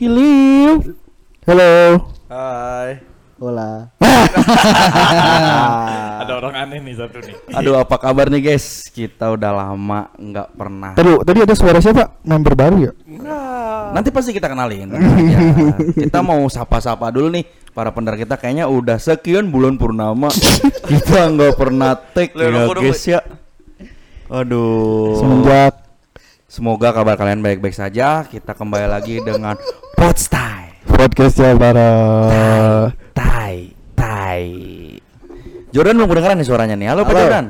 Hello. Hello. Hai. Hola. Ada orang aneh nih satu nih. Aduh, apa kabar nih guys? Kita udah lama nggak pernah. Tadi tadi ada suara siapa? Member baru ya? Nanti pasti kita kenalin. Ya, kita mau sapa-sapa dulu nih para pendengar kita kayaknya udah sekian bulan purnama kita nggak pernah take ya guys ya. Aduh. Semenjak Semoga kabar kalian baik-baik saja. Kita kembali lagi dengan Podstai. podcastnya para Tai, tai. Jordan belum kedengeran nih suaranya nih. Halo, Pak Halo. Jordan.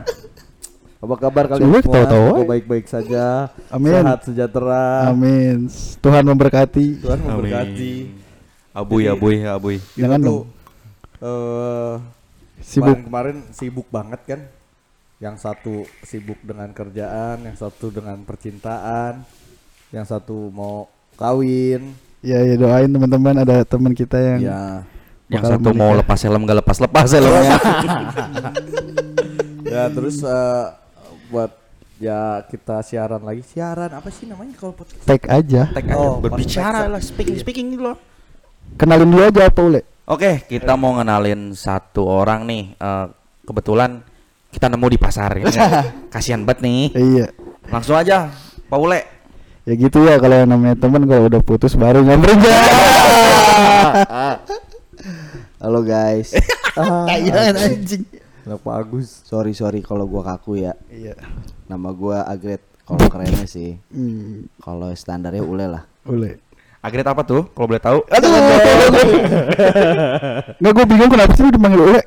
Apa kabar kalian Coba semua? aja. baik-baik saja. Amin. Sehat sejahtera. Amin. Tuhan memberkati. Tuhan memberkati. Abuy, Jadi- abuy, abuy. Jangan dong. eh, Sibuk. Kemarin, kemarin sibuk banget kan. Yang satu sibuk dengan kerjaan, yang satu dengan percintaan, yang satu mau kawin. Ya ya doain teman-teman ada teman kita yang Ya. Yang satu mau menikah. lepas helm gak lepas lepas helmnya. Ya terus eh, buat ya kita siaran lagi. Siaran apa sih namanya kalau podcast? tag aja. Tag aja, Oh, berbicara pas- lah, speaking speaking gitu loh. Kenalin dulu aja apa Ule? Oke, kita mau ngenalin satu orang nih. Eh, kebetulan kita nemu di pasar ini. Kasihan banget nih. Iya. Langsung aja, Pak Ule. Ya gitu ya kalau yang namanya teman kalau udah putus baru nyamperin Halo guys. Tayangan anjing. Kenapa Agus? sorry sorry kalau gua kaku ya. Iya. Nama gua Agret. Kalau kerennya sih, Hmm, kalau standarnya Ule lah. Ule. Agret apa tuh? Kalau boleh tahu? Aduh. Nggak gue bingung kenapa sih lu dipanggil Ule?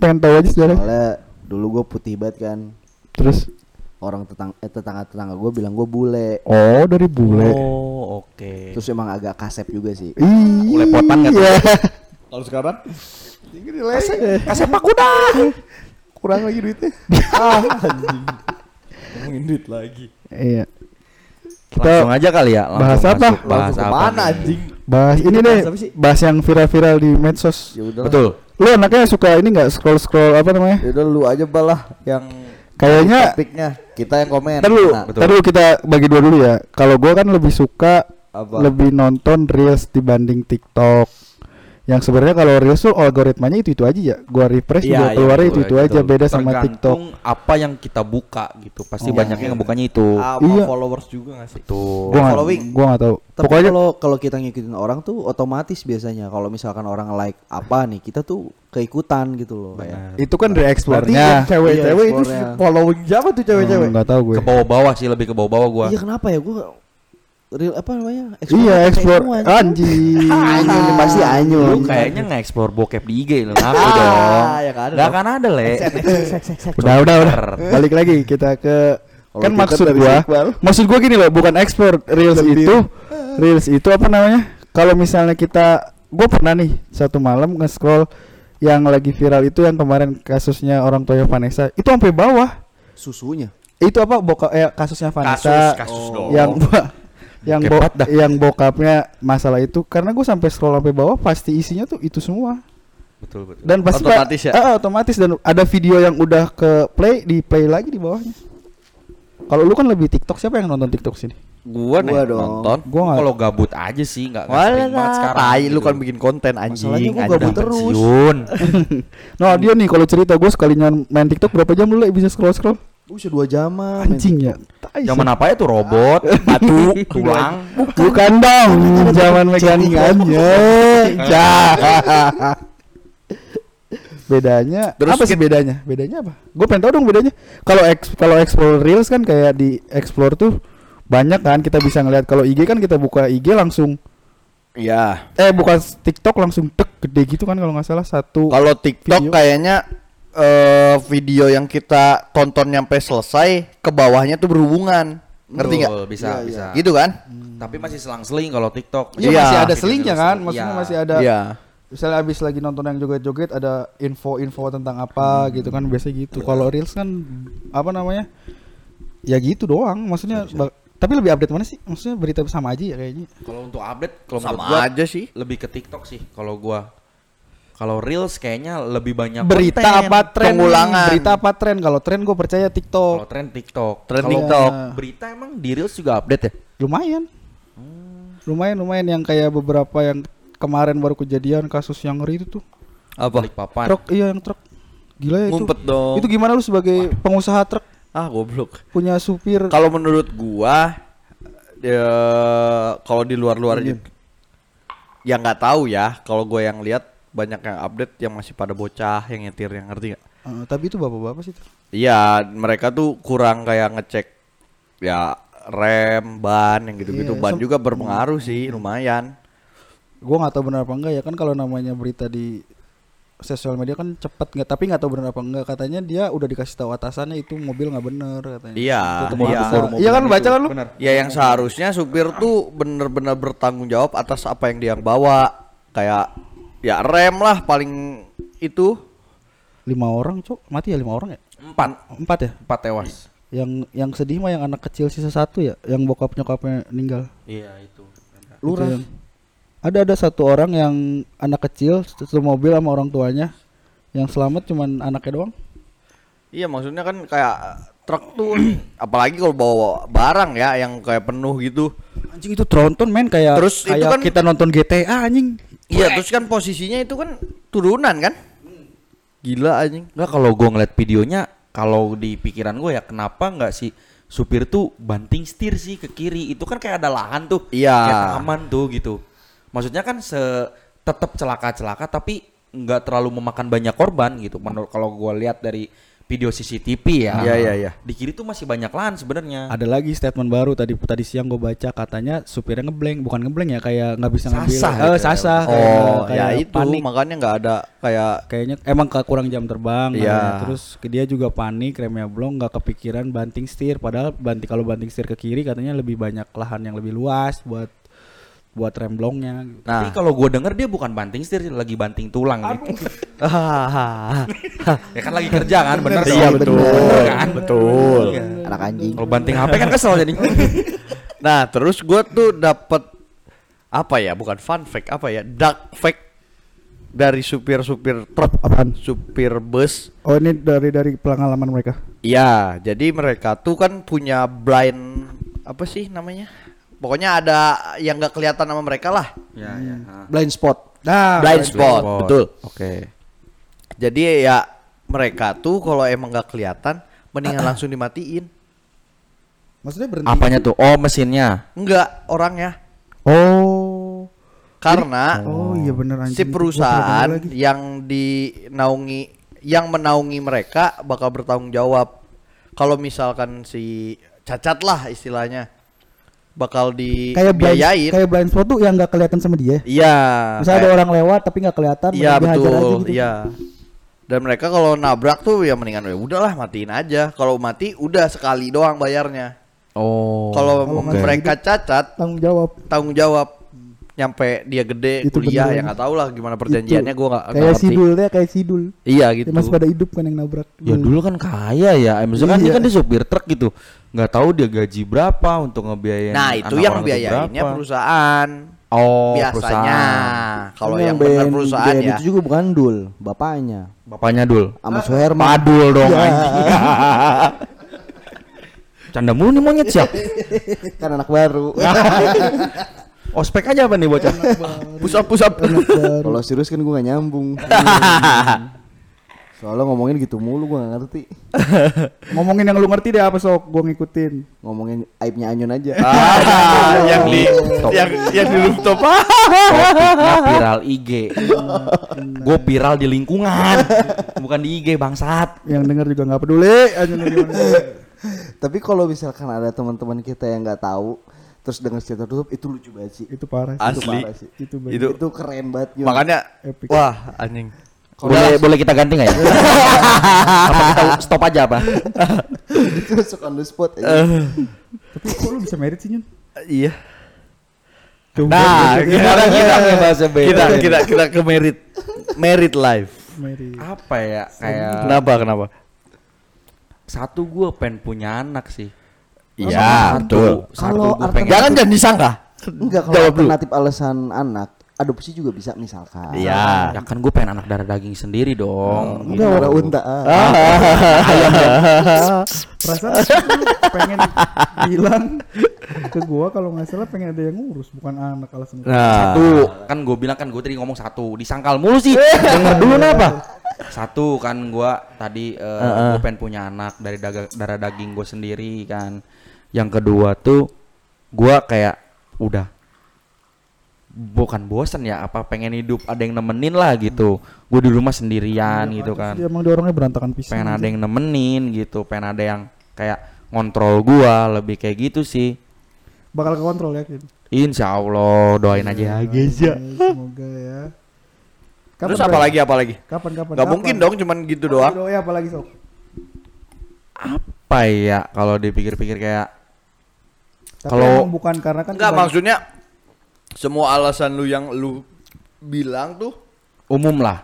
Pengen tahu aja. Soalnya dulu gua putih banget kan. Terus Orang tetang eh tetangga tetangga gua bilang gua bule. oh dari bule. Oh, oke. Terus emang agak kasep juga sih. Ih. Ulepotan nggak tuh? Iya. Kalau sekarang Kasih Pak Kuda. kurang lagi duitnya. ah, anjing. Ngomongin duit lagi. Iya. Langsung aja kali ya. langsung bahas apa? masuk. Bahas apa? nih? anjing? Bahas ini deh, bahas yang viral-viral di medsos. Ya udah. Betul. Lu anaknya suka ini nggak scroll scroll apa namanya? Ya udah lu aja balah yang Kayaknya topiknya kita yang komen. Ntar dulu, Nah, dulu kita bagi dua dulu ya. Kalau gua kan lebih suka apa? lebih nonton reels dibanding TikTok. Yang sebenarnya kalau reels tuh algoritmanya itu itu aja ya. Gua refresh Iya, juga iya, keluarnya itu itu aja betul. beda sama TikTok. Tergantung apa yang kita buka gitu. Pasti Oh. banyaknya ngebukanya itu. sama Iya. followers juga gak sih? Tuh. Gua nggak following. gua nggak tahu. Tapi Pokoknya kalau kalau kita ngikutin orang tuh otomatis biasanya kalau misalkan orang like apa nih kita tuh keikutan gitu loh kayak. itu kan dari explore-nya. yang cewek-cewek Iya, itu following siapa tuh cewek-cewek? Hmm, nggak tahu gue. Ke bawah-bawah sih lebih ke bawah-bawah gua. Iya kenapa ya gua real apa namanya? Iya, pakai explore anjing. anjing. Pasti anyun. Lu kayaknya nge-explore bokep di IG lu ngaku Ah, dong. ya kan ada Gak dong. akan ada, Le. Udah, udah, udah. Balik lagi kita ke Kalau kan kita maksud gua, maksud gua gini loh, bukan explore reels itu, reels itu apa namanya? Kalau misalnya kita, gua pernah nih satu malam nge-scroll yang lagi viral itu yang kemarin kasusnya orang tuanya Vanessa, itu sampai bawah. Susunya. Itu apa boka eh kasusnya Vanessa kasus Oh. yang yang bo- dah. yang bokapnya masalah itu karena gue sampai scroll sampai bawah pasti isinya tuh itu semua Betul, betul. dan pasti Otomatis ya? Ah, otomatis dan ada video yang udah ke play di play lagi di bawahnya kalau lu kan lebih TikTok siapa yang nonton TikTok sini Gua, nih Gua dong. nonton. Gua nggak- kalau gabut aja sih, enggak Walah, sering banget sekarang. tai lu gitu. kan bikin konten anjing. Masalahnya gua anjing. gabut terus. nah dia nih kalau cerita gue sekalinya main TikTok berapa jam dulu bisa scroll scroll Bisa dua jaman. anjing ya. Zaman apa ya tuh robot, batu, tulang. bukan dong zaman meganingannya Cah. bedanya Terus apa sih bedanya bedanya apa gue pengen tahu dong bedanya kalau eks kalau explore reels kan kayak di explore tuh banyak kan kita bisa ngeliat kalau IG kan kita buka IG langsung Iya. eh bukan TikTok langsung tek gede gitu kan kalau nggak salah satu Kalau TikTok Video. kayaknya eh video yang kita tonton nyampe selesai ke bawahnya tuh berhubungan. Ngerti nggak? Bisa, Iya, bisa. Gitu kan? Tapi masih selang-seling kalau TikTok. Iya, Iya. masih ada selingnya kan maksudnya Iya. masih ada Iya. misalnya abis lagi nonton yang joget-joget ada info-info tentang apa gitu kan biasa gitu kalau reels kan apa namanya ya gitu doang maksudnya ba- tapi lebih update mana sih maksudnya berita sama aja ya kayaknya Kalau untuk update, kalau Sama gua aja sih. lebih ke TikTok sih kalau gua. Kalau reels kayaknya lebih banyak berita konten. apa tren pengulangan. berita apa tren kalau tren gue percaya Kalau TikTok tren TikTok. Tren Kalau TikTok. Berita emang di reels juga update ya? lumayan lumayan lumayan yang kayak beberapa yang kemarin baru kejadian kasus yang ngeri itu tuh Apa? Balikpapan. truk iya yang truk gila ya itu Ngumpet dong. itu gimana lu sebagai pengusaha truk Ah, goblok. punya supir Kalau menurut gua ya kalau di luar-luar ya nggak tahu ya. Kalau gua yang lihat banyak yang update yang masih pada bocah yang nyetir yang ngerti nggak? Eh, tapi itu bapak-bapak sih tuh. Iya, mereka tuh kurang kayak ngecek ya rem, ban yang gitu-gitu. Iya, ban juga berpengaruh sih, lumayan. gua nggak tahu benar apa enggak ya kan kalau namanya berita di sosial media kan cepet nggak tapi nggak tahu benar apa enggak katanya dia udah dikasih tahu atasannya itu mobil nggak bener katanya Iya, Itu iya. iya kan baca kan lu Ya yang seharusnya supir tuh bener-bener bertanggung jawab atas apa yang dia bawa. Kayak ya rem lah paling itu. lima orang cok mati ya lima orang ya Empat. empat ya Empat tewas. yang yang sedih mah yang anak kecil sisa satu ya yang bokap nyokapnya meninggal Iya itu. Lurah. Ada ada satu orang yang anak kecil satu mobil sama orang tuanya. Yang selamat cuman anaknya doang. Iya maksudnya kan kayak truk tuh apalagi kalau bawa barang ya yang kayak penuh gitu. Anjing itu tronton men kayak Terus itu kayak kan- kita nonton GTA anjing. Iya terus kan posisinya itu kan turunan kan. Gila anjing. Enggak kalau gue ngeliat videonya, kalau di pikiran gue ya kenapa nggak si supir tuh banting setir sih ke kiri? Itu kan kayak ada lahan tuh, Iya. kayak taman tuh gitu. Maksudnya kan se tetap celaka-celaka tapi nggak terlalu memakan banyak korban gitu. Menurut kalau gue lihat dari video CCTV ya, Iya, iya, iya. di kiri tuh masih banyak lahan sebenarnya. Ada lagi statement baru tadi tadi siang gue baca katanya supirnya ngeblank bukan ngeblank ya kayak nggak bisa ngambil. Sasah Eh, gitu ya. sasah. Oh kayak- ya kayak itu panik. makanya nggak ada kayak Kayaknya emang ke- kurang jam terbang. Iya. katanya. Terus dia juga panik, remnya belum, nggak kepikiran banting setir. Padahal banting kalau banting setir ke kiri katanya lebih banyak lahan yang lebih luas buat buat rem blongnya. gitu. Tapi Nah. kalau gue denger dia bukan banting setir, lagi banting tulang nih. ya kan lagi kerja kan, bener dong. Iya, betul. Bener kan? Betul. Iya. Anak anjing. Kalau banting HP kan kesel jadi. Nah terus gue tuh dapat apa ya bukan fun fact apa ya dark fact dari supir-supir truk Apaan? supir bus Oh ini dari dari pengalaman mereka. Iya, jadi mereka tuh kan punya blind apa sih namanya? Pokoknya ada yang nggak kelihatan sama mereka lah. Ya, ya. Blind spot. Nah, blind spot, betul. Oke. Jadi ya mereka tuh kalau emang nggak kelihatan, mendingan langsung dimatiin. maksudnya berhenti. Apanya tuh? Oh, mesinnya. Enggak orangnya, Oh. karena Oh iya bener anjing. si perusahaan yang dinaungi, yang menaungi mereka bakal bertanggung jawab. Kalau misalkan si cacat lah istilahnya, bakal kayak blind, dibiayain. kayak blind spot tuh yang nggak kelihatan sama dia. Iya. Misalnya ada kayak- orang lewat tapi nggak kelihatan, Iya dihajar aja betul, gitu. iya. Dan mereka kalau nabrak tuh ya mendingan ya udahlah matiin aja. Kalau mati udah sekali doang bayarnya. Oh. Kalau oke. mereka cacat Tanggung jawab. tanggung jawab nyampe dia gede Itu kuliah bener. ya nggak tahu lah gimana perjanjiannya gua nggak Kayak ngerti. sidul deh, kayak sidul. Iya gitu. masih pada hidup kan yang nabrak. Ya dulu kan kaya ya. Eh, Maksudnya kan dia Iya. kan dia supir truk gitu. Nggak tahu dia gaji berapa untuk ngebiayain. Nah itu anak yang biayainnya perusahaan. Oh, biasanya perusahaan. kalau Kan yang benar perusahaan ya. Itu juga bukan Dul, bapaknya. Bapaknya Dul. Sama Suherman. Padul dong Iya. anjing. Canda mulu nih monyet siap. kan anak baru. Ospek aja apa nih bocah? Pusap pusap. Kalau serius kan gue gak nyambung. Soalnya ngomongin gitu mulu gue gak ngerti. Ngomongin yang lu ngerti deh apa sok, gua ngikutin. Ngomongin aibnya Anyun aja. ah, yang di yang yang di rooftop. Topiknya viral IG. Gue viral di lingkungan, bukan di IG bangsat. Yang denger juga nggak peduli gimana. Tapi kalau misalkan ada teman-teman kita yang nggak tahu terus dengan cerita tutup itu lucu banget sih. Itu parah sih. Itu Asli. parah sih. Itu Itu itu Itu keren banget. Yun. makanya Epic. wah anjing. Boleh boleh kita ganti nggak ya? apa kita stop aja apa? itu on the spot aja. Tapi kok lu bisa merit sih Nyun? Iya. Nah, sekarang kita bahasa beda. kita kita kita ke merit merit life. Merit. apa ya kayak Kenapa kenapa? satu gue pengen punya anak sih. Iya, Satu, betul. Satu Kalau gue. Jangan jangan disangka. Enggak kalau Jawab dulu. alternatif alasan anak adopsi juga bisa misalkan. Iya. Ya kan gue pengen anak darah daging sendiri dong. Enggak ada unta. ah. Perasaan lu pengen bilang ke gua kalau nggak salah pengen ada yang ngurus bukan anak alasan Nah, Satu, kan gue bilang kan gue tadi ngomong satu, disangkal mulu sih. Denger dulu apa? Satu kan gua tadi eh, gue pengen punya anak dari daga- darah daging gue sendiri kan. Yang kedua tuh gua kayak udah bukan bosen ya apa pengen hidup ada yang nemenin lah gitu. Gue di rumah sendirian gitu kan. Emang dia orangnya berantakan pisan. Pengen ada yang nemenin gitu, pengen ada yang kayak ngontrol gua lebih kayak gitu sih. bakal ke kontrol yakin. Insya Allah doain aja ya guys ya. Semoga ya. Kapan, terus apa lagi apa lagi? Kapan kapan? Gak kapan? mungkin dong cuman gitu doang. Oh, ya apalagi sok. Apa ya kalau dipikir-pikir kayak Kalau- bukan karena kan Enggak maksudnya semua alasan lu yang lu bilang tuh umum lah.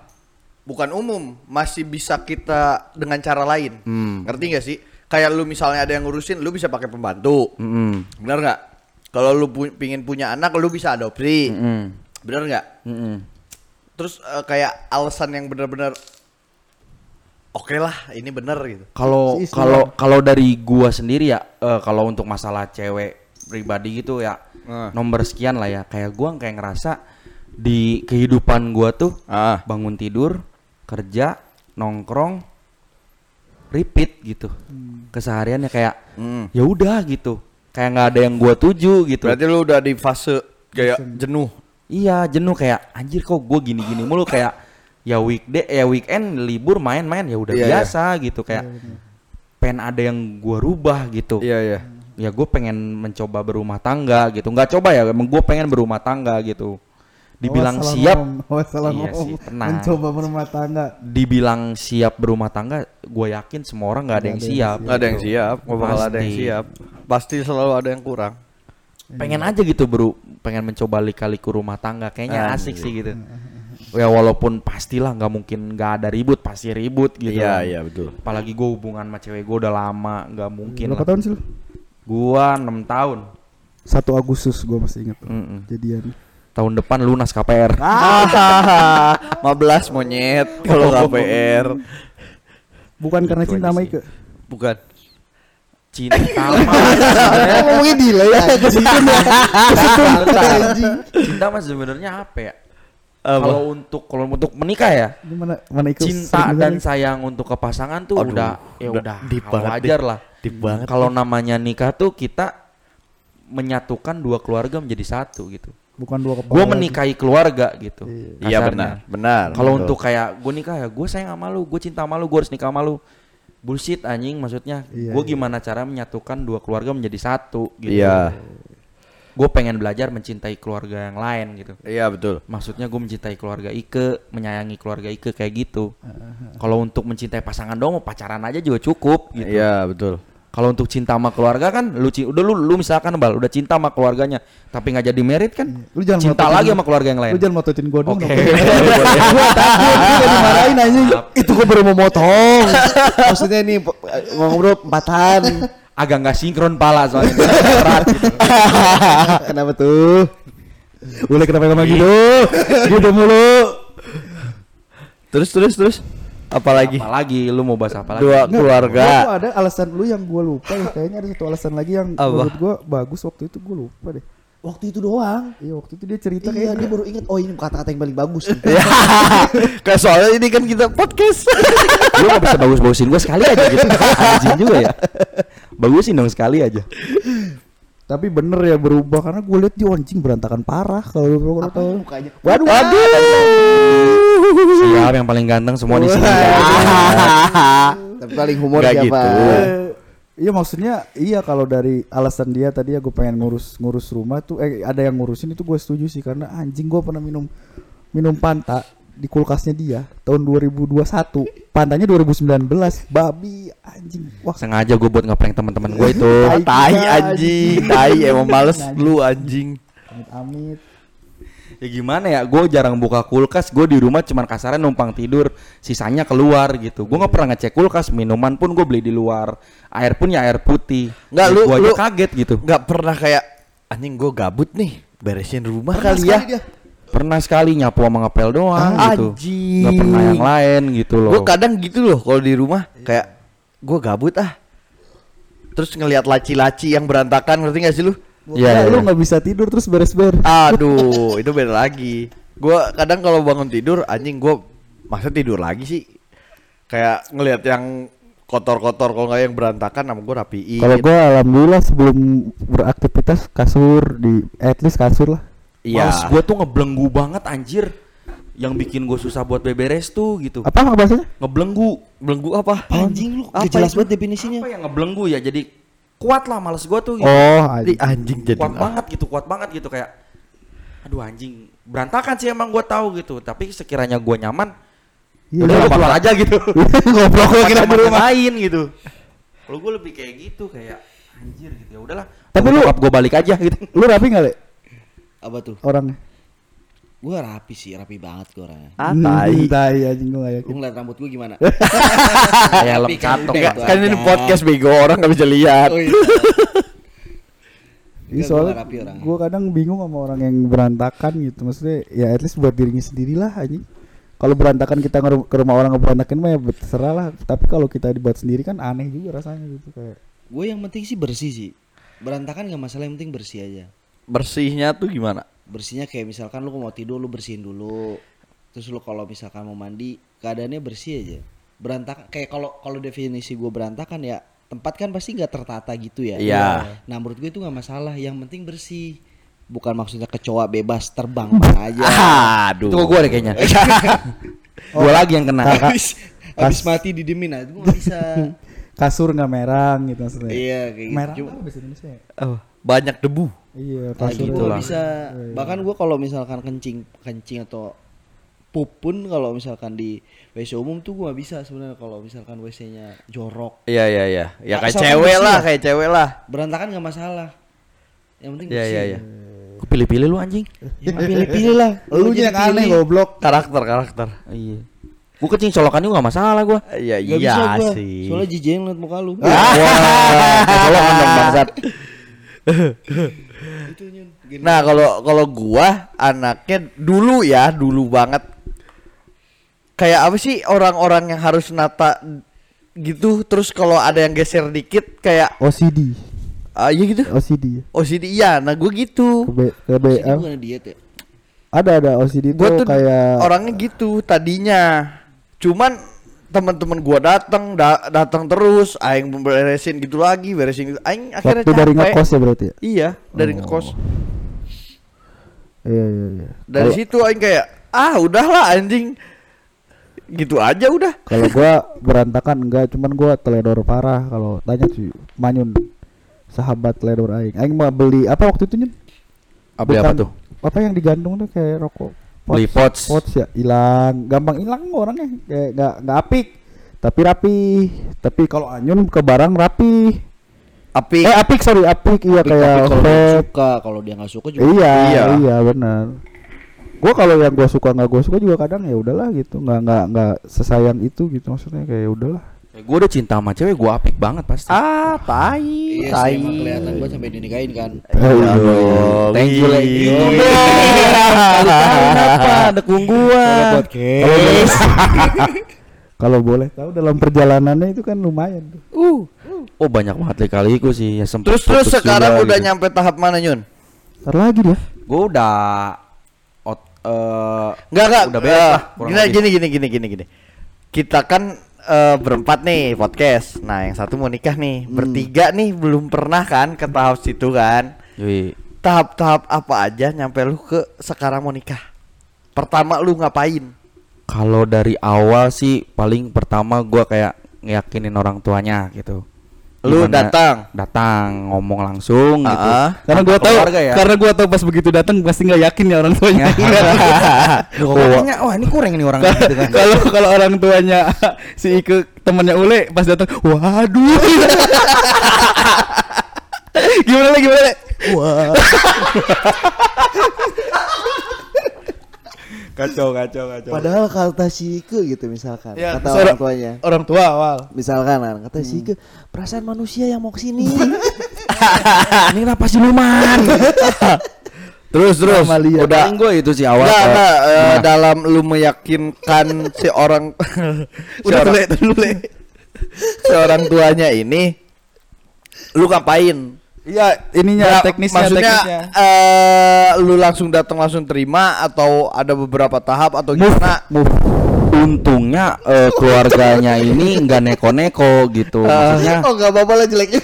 bukan umum, masih bisa kita dengan cara lain. Hmm. Ngerti gak sih? Kayak lu misalnya ada yang ngurusin, lu bisa pakai pembantu. Mm-mm. Bener nggak? Kalau lu pu- pingin punya anak, lu bisa adopsi. Mm-mm. Bener nggak? Mm-mm. Terus eh, kayak alasan yang benar-benar oke lah, ini bener gitu. Kalau kalau kalau dari gua sendiri ya eh, kalau untuk masalah cewek pribadi gitu ya Ah. nomor sekian lah ya kayak gua kayak ngerasa di kehidupan gua tuh Ah. bangun tidur kerja nongkrong repeat gitu kesehariannya kayak Hmm. ya udah gitu kayak nggak ada yang gua tuju gitu Berarti lu udah di fase kayak jenuh. Iya jenuh kayak anjir kok gue gini-gini mulu kayak ya weekday ya weekend libur main-main ya udah Iya, biasa gitu kayak pengen ada yang gue rubah gitu Iya iya. ya gue pengen mencoba berumah tangga gitu nggak coba ya emang gue pengen berumah tangga gitu dibilang salah siap salah Iya sih, tenang. Mencoba berumah tangga. dibilang siap berumah tangga gue yakin semua orang nggak ada yang siap Nggak ada yang siap, nggak bakal ada yang Pasti. siap. Pasti selalu ada yang kurang. pengen aja gitu bro pengen mencoba lika-liku rumah tangga kayaknya Anjir. asik sih gitu ya walaupun pastilah nggak mungkin nggak ada ribut pasti ribut gitu Iya iya betul. apalagi gue hubungan sama cewek gue udah lama nggak mungkin Berapa lah. tahun sih gua 6 tahun 1 Agustus gua masih ingat. Mm-mm. Jadian. tahun depan lunas KPR Ah, 15 monyet kalau KPR. Bukan karena cinta sama Ike. Bukan. cinta mah Ngomongin delay ya. cinta mah sebenarnya apa ya kalau untuk kalau untuk menikah ya Gimana mana Ike? cinta dan sayang untuk ke pasangan tuh Aduh, udah ya udah wajar lah kalau namanya nikah tuh kita menyatukan dua keluarga menjadi satu gitu bukan dua kepala. gue menikahi keluarga gitu Iya kasarnya. benar, benar. Kalau untuk kayak gue nikah ya gue sayang sama lu, gue cinta sama lu, gue harus nikah sama lu. Bullshit anjing maksudnya. Iya, gue iya. gimana cara menyatukan dua keluarga menjadi satu gitu. Iya. Gue pengen belajar mencintai keluarga yang lain gitu. Iya betul. Maksudnya gue mencintai keluarga Ike, menyayangi keluarga Ike kayak gitu. Kalau untuk mencintai pasangan dong, mau pacaran aja juga cukup gitu. Iya betul. Kalau untuk cinta sama keluarga kan, lu udah lu, lu misalkan bal, udah cinta sama keluarganya, tapi nggak jadi merit kan, Lu jangan cinta lagi sama keluarga yang lain. Lu jangan mototin gua dong. Oke. dong. Gua takut gua dimarahin anjing. Itu gue baru mau motong. Maksudnya po- ngobrol empatan. Agak nggak sinkron pala soalnya. Berat gitu. Kenapa tuh? Boleh kenapa ngomong gitu? Gitu mulu. Terus terus terus. Apalagi Apalagi lu mau bahas apa lagi? dua Nggak, keluarga. gua ada alasan lu yang gua lupa ya. Kayaknya ada satu alasan lagi yang Apa? menurut gua bagus waktu itu gua lupa deh. Waktu itu doang. Iya waktu itu dia cerita Iya, kayak dia baru ingat. Oh ini kata-kata yang paling bagus. Ya. Kayak soalnya ini kan kita podcast. lu gak bisa bagus-bagusin gue sekali aja gitu. Anjing juga ya. Bagusin dong sekali aja. Tapi bener ya berubah karena gue liat dia anjing berantakan parah kalau lu tahu. mukanya? Waduh, Siap yang paling ganteng semua di sini. Tapi paling humor Nggak siapa? gitu. Iya maksudnya iya kalau dari alasan dia tadi ya gue pengen ngurus ngurus rumah tuh eh ada yang ngurusin itu gue setuju sih karena anjing gue pernah minum minum panta di kulkasnya dia tahun 2021 pantanya 2019 babi anjing wah Sengaja gue buat ngeprank teman-teman gue itu. tai anjing, tai emang males lu anjing. amit amit Ya gimana ya? Gue jarang buka kulkas. Gue di rumah cuman kasarnya numpang tidur. Sisanya keluar gitu. Gue nggak pernah ngecek kulkas. Minuman pun gue beli di luar. Air pun ya air putih. Nggak, Ya, lu- aja lu- kaget gitu. Gak pernah kayak anjing gue gabut nih beresin rumah Pernah kali ya. dia. Pernah sekali nyapu sama ngepel doang gitu. Anjing. Nggak pernah yang lain gitu loh. Gue kadang gitu loh kalau di rumah kayak gue gabut ah. Terus ngelihat laci-laci yang berantakan ngerti gak sih lu? Iya, lu iya. nggak bisa tidur terus beres-beres. Aduh, itu beda lagi. Gua kadang kalau bangun tidur anjing gua masa tidur lagi sih. Kayak ngelihat yang kotor-kotor kalau nggak yang berantakan sama gua rapiin. Kalau gua alhamdulillah sebelum beraktivitas kasur di at least kasur lah. Iya. Males gue tuh ngebelenggu banget anjir. Yang bikin gue susah buat beberes tuh gitu. Apa bahasanya? Ngebelenggu. belenggu apa? Anjing lu, Apa gak jelas banget definisinya. Apa yang ngebelenggu ya? Jadi kuat lah males gue tuh gitu. Oh, Di anjing. anjing jadi. kuat banget gitu, kuat banget gitu kayak aduh anjing berantakan sih emang gue tahu gitu tapi sekiranya gue nyaman Iya, udah gue keluar aja gitu Goblok gua kira di rumah. lain gitu kalau gue lebih kayak gitu kayak anjir gitu ya udahlah Tapi lu- gue balik aja gitu Lu rapi enggak, Le? Apa tuh? Orangnya. Gua rapi sih, rapi banget gua orangnya. Ah, tai. Hmm, tai anjing gua enggak Lu yakin. ngeliat rambut gua gimana? lem kan catok kan ini aja. podcast bego orang nggak bisa lihat. Oh, iya. Iya Enggak, soalnya gua kadang bingung sama orang yang berantakan gitu. Maksudnya ya at least buat dirinya sendiri lah anjing. Kalau berantakan kita ke rumah orang ngeberantakin mah ya terserah lah. Tapi kalau kita dibuat sendiri kan aneh juga rasanya gitu kayak. Gue yang penting sih bersih sih. Berantakan gak masalah, yang penting bersih aja. Bersihnya tuh gimana? Bersihnya kayak misalkan lu mau tidur lu bersihin dulu. Terus lu kalau misalkan mau mandi keadaannya bersih aja. Berantakan kayak kalau kalau definisi gue berantakan ya tempat kan pasti nggak tertata gitu ya. Iya. Nah menurut gue itu nggak masalah. Yang penting bersih. Bukan maksudnya kecoa bebas terbang mana aja. Aduh. itu gue deh kayaknya gue lagi yang kena Habis habis mati didemin nah itu nggak bisa. Kasur nggak merang gitu maksudnya. iya kayak gitu. Merang Cuma- apa bahasa Indonesia? Oh, banyak debu. Iya, Nah, gitu itu nggak bisa. Bahkan gua kalau misalkan kencing kencing atau pup pun kalau misalkan di WC umum tuh gua bisa sebenarnya kalau misalkan WC-nya jorok. Iya iya iya. Ya Nah, kayak cewek lah, lah. kayak cewek lah. Berantakan nggak masalah. Yang penting Iya bersih. iya iya. gue pilih-pilih lu anjing Ya pilih-pilih lah. Lu jadi yang aneh goblok. Karakter karakter. iya gue kencing colokan juga gak masalah gue Iya iya sih. Soalnya jijik ngeliat muka lu. wah colokan dong bangsat Itu, Nyun. Gini. Nah kalau kalau gua anaknya dulu ya dulu banget kayak apa sih orang-orang yang harus nata gitu terus kalau ada yang geser dikit kayak OCD. ah iya gitu OCD. OCD iya nah gue gitu Ke B, ke B, Sini ah, bukan diet ya. ada ada OCD tuh tuh kayak orangnya gitu tadinya cuman teman-teman gua datang da- datang terus aing beresin gitu lagi beresin gitu aing akhirnya waktu dari capek. ngekos ya berarti ya. iya dari Oh. ngekos Iya iya iya. dari Kalau- situ aing kayak ah udahlah anjing gitu aja udah Kalau gua berantakan enggak, cuman gua teledor parah kalau tanya sih Manyun sahabat teledor aing. Aing mau beli apa waktu itu Nyun? beli apa Bukan- tuh Apa yang digantung tuh kayak rokok. Beli pots. Pots ya hilang, gampang hilang orangnya kayak enggak enggak apik. Tapi rapi. Tapi kalau Anyun ke barang rapi. api Eh apik sorry apik iya Tapi, kayak kalau suka, kalau dia nggak suka juga. Iya, Iya. iya, benar. Gua kalau yang gua suka nggak gua suka juga kadang ya udahlah gitu, nggak nggak nggak sesayang itu gitu maksudnya kayak ya udahlah. Gue udah cinta sama cewek gue apik banget pasti ah tai Iya sih tai emang kelihatan banget sampai dinikahin kan. iya. thank you lagi Iya. itu dong kenapa dukung gua Podcast. Kalau boleh tahu dalam perjalanannya itu kan lumayan tuh. oh banyak banget kali-kaliku sih ya sempet terus terus sekarang juga udah gitu. nyampe tahap mana nyun Ntar lagi dia. gue udah ot, eh, Enggak enggak. udah beres eh, lah lebih. gini gini gini gini gini. Kita kan eh, berempat nih podcast. Nah, yang satu mau nikah nih. Hmm. Bertiga nih belum pernah kan ke tahap situ kan. Tahap-tahap apa aja nyampe lu ke sekarang mau nikah? Pertama lu ngapain? kalau dari awal sih paling pertama gua kayak ngeyakinin orang tuanya gitu Lu datang. datang ngomong langsung gitu Ah. Karena gua tahu ya. karena gua tahu pas begitu datang pasti nggak yakin ya orang tuanya. Gua tanya, wah ini kurang nih orang gitu kan Kalau kalau orang tuanya si Ike temannya Ule pas datang, waduh. gimana lagi gimana? Wah. Kacau kacau kacau. Padahal kata si Ike gitu misalkan, Ya, kata orang tuanya. Orang tua awal. Misalkan kan, kata si Ike, perasaan manusia yang mau ke sini. ini kenapa siluman Terus terus Amalia. udah Paling gue itu sih awal. Enggak, eh, gimana? dalam lu meyakinkan si orang si Udah orang, tule, tule. si orang tuanya ini lu ngapain? Iya, ininya Nah, teknisnya maksudnya teknisnya. eh, lu langsung datang langsung terima atau ada beberapa tahap atau gimana? Untungnya eh, keluarganya ini nggak neko-neko gitu. Maksudnya Oh nggak apa-apa lah jeleknya.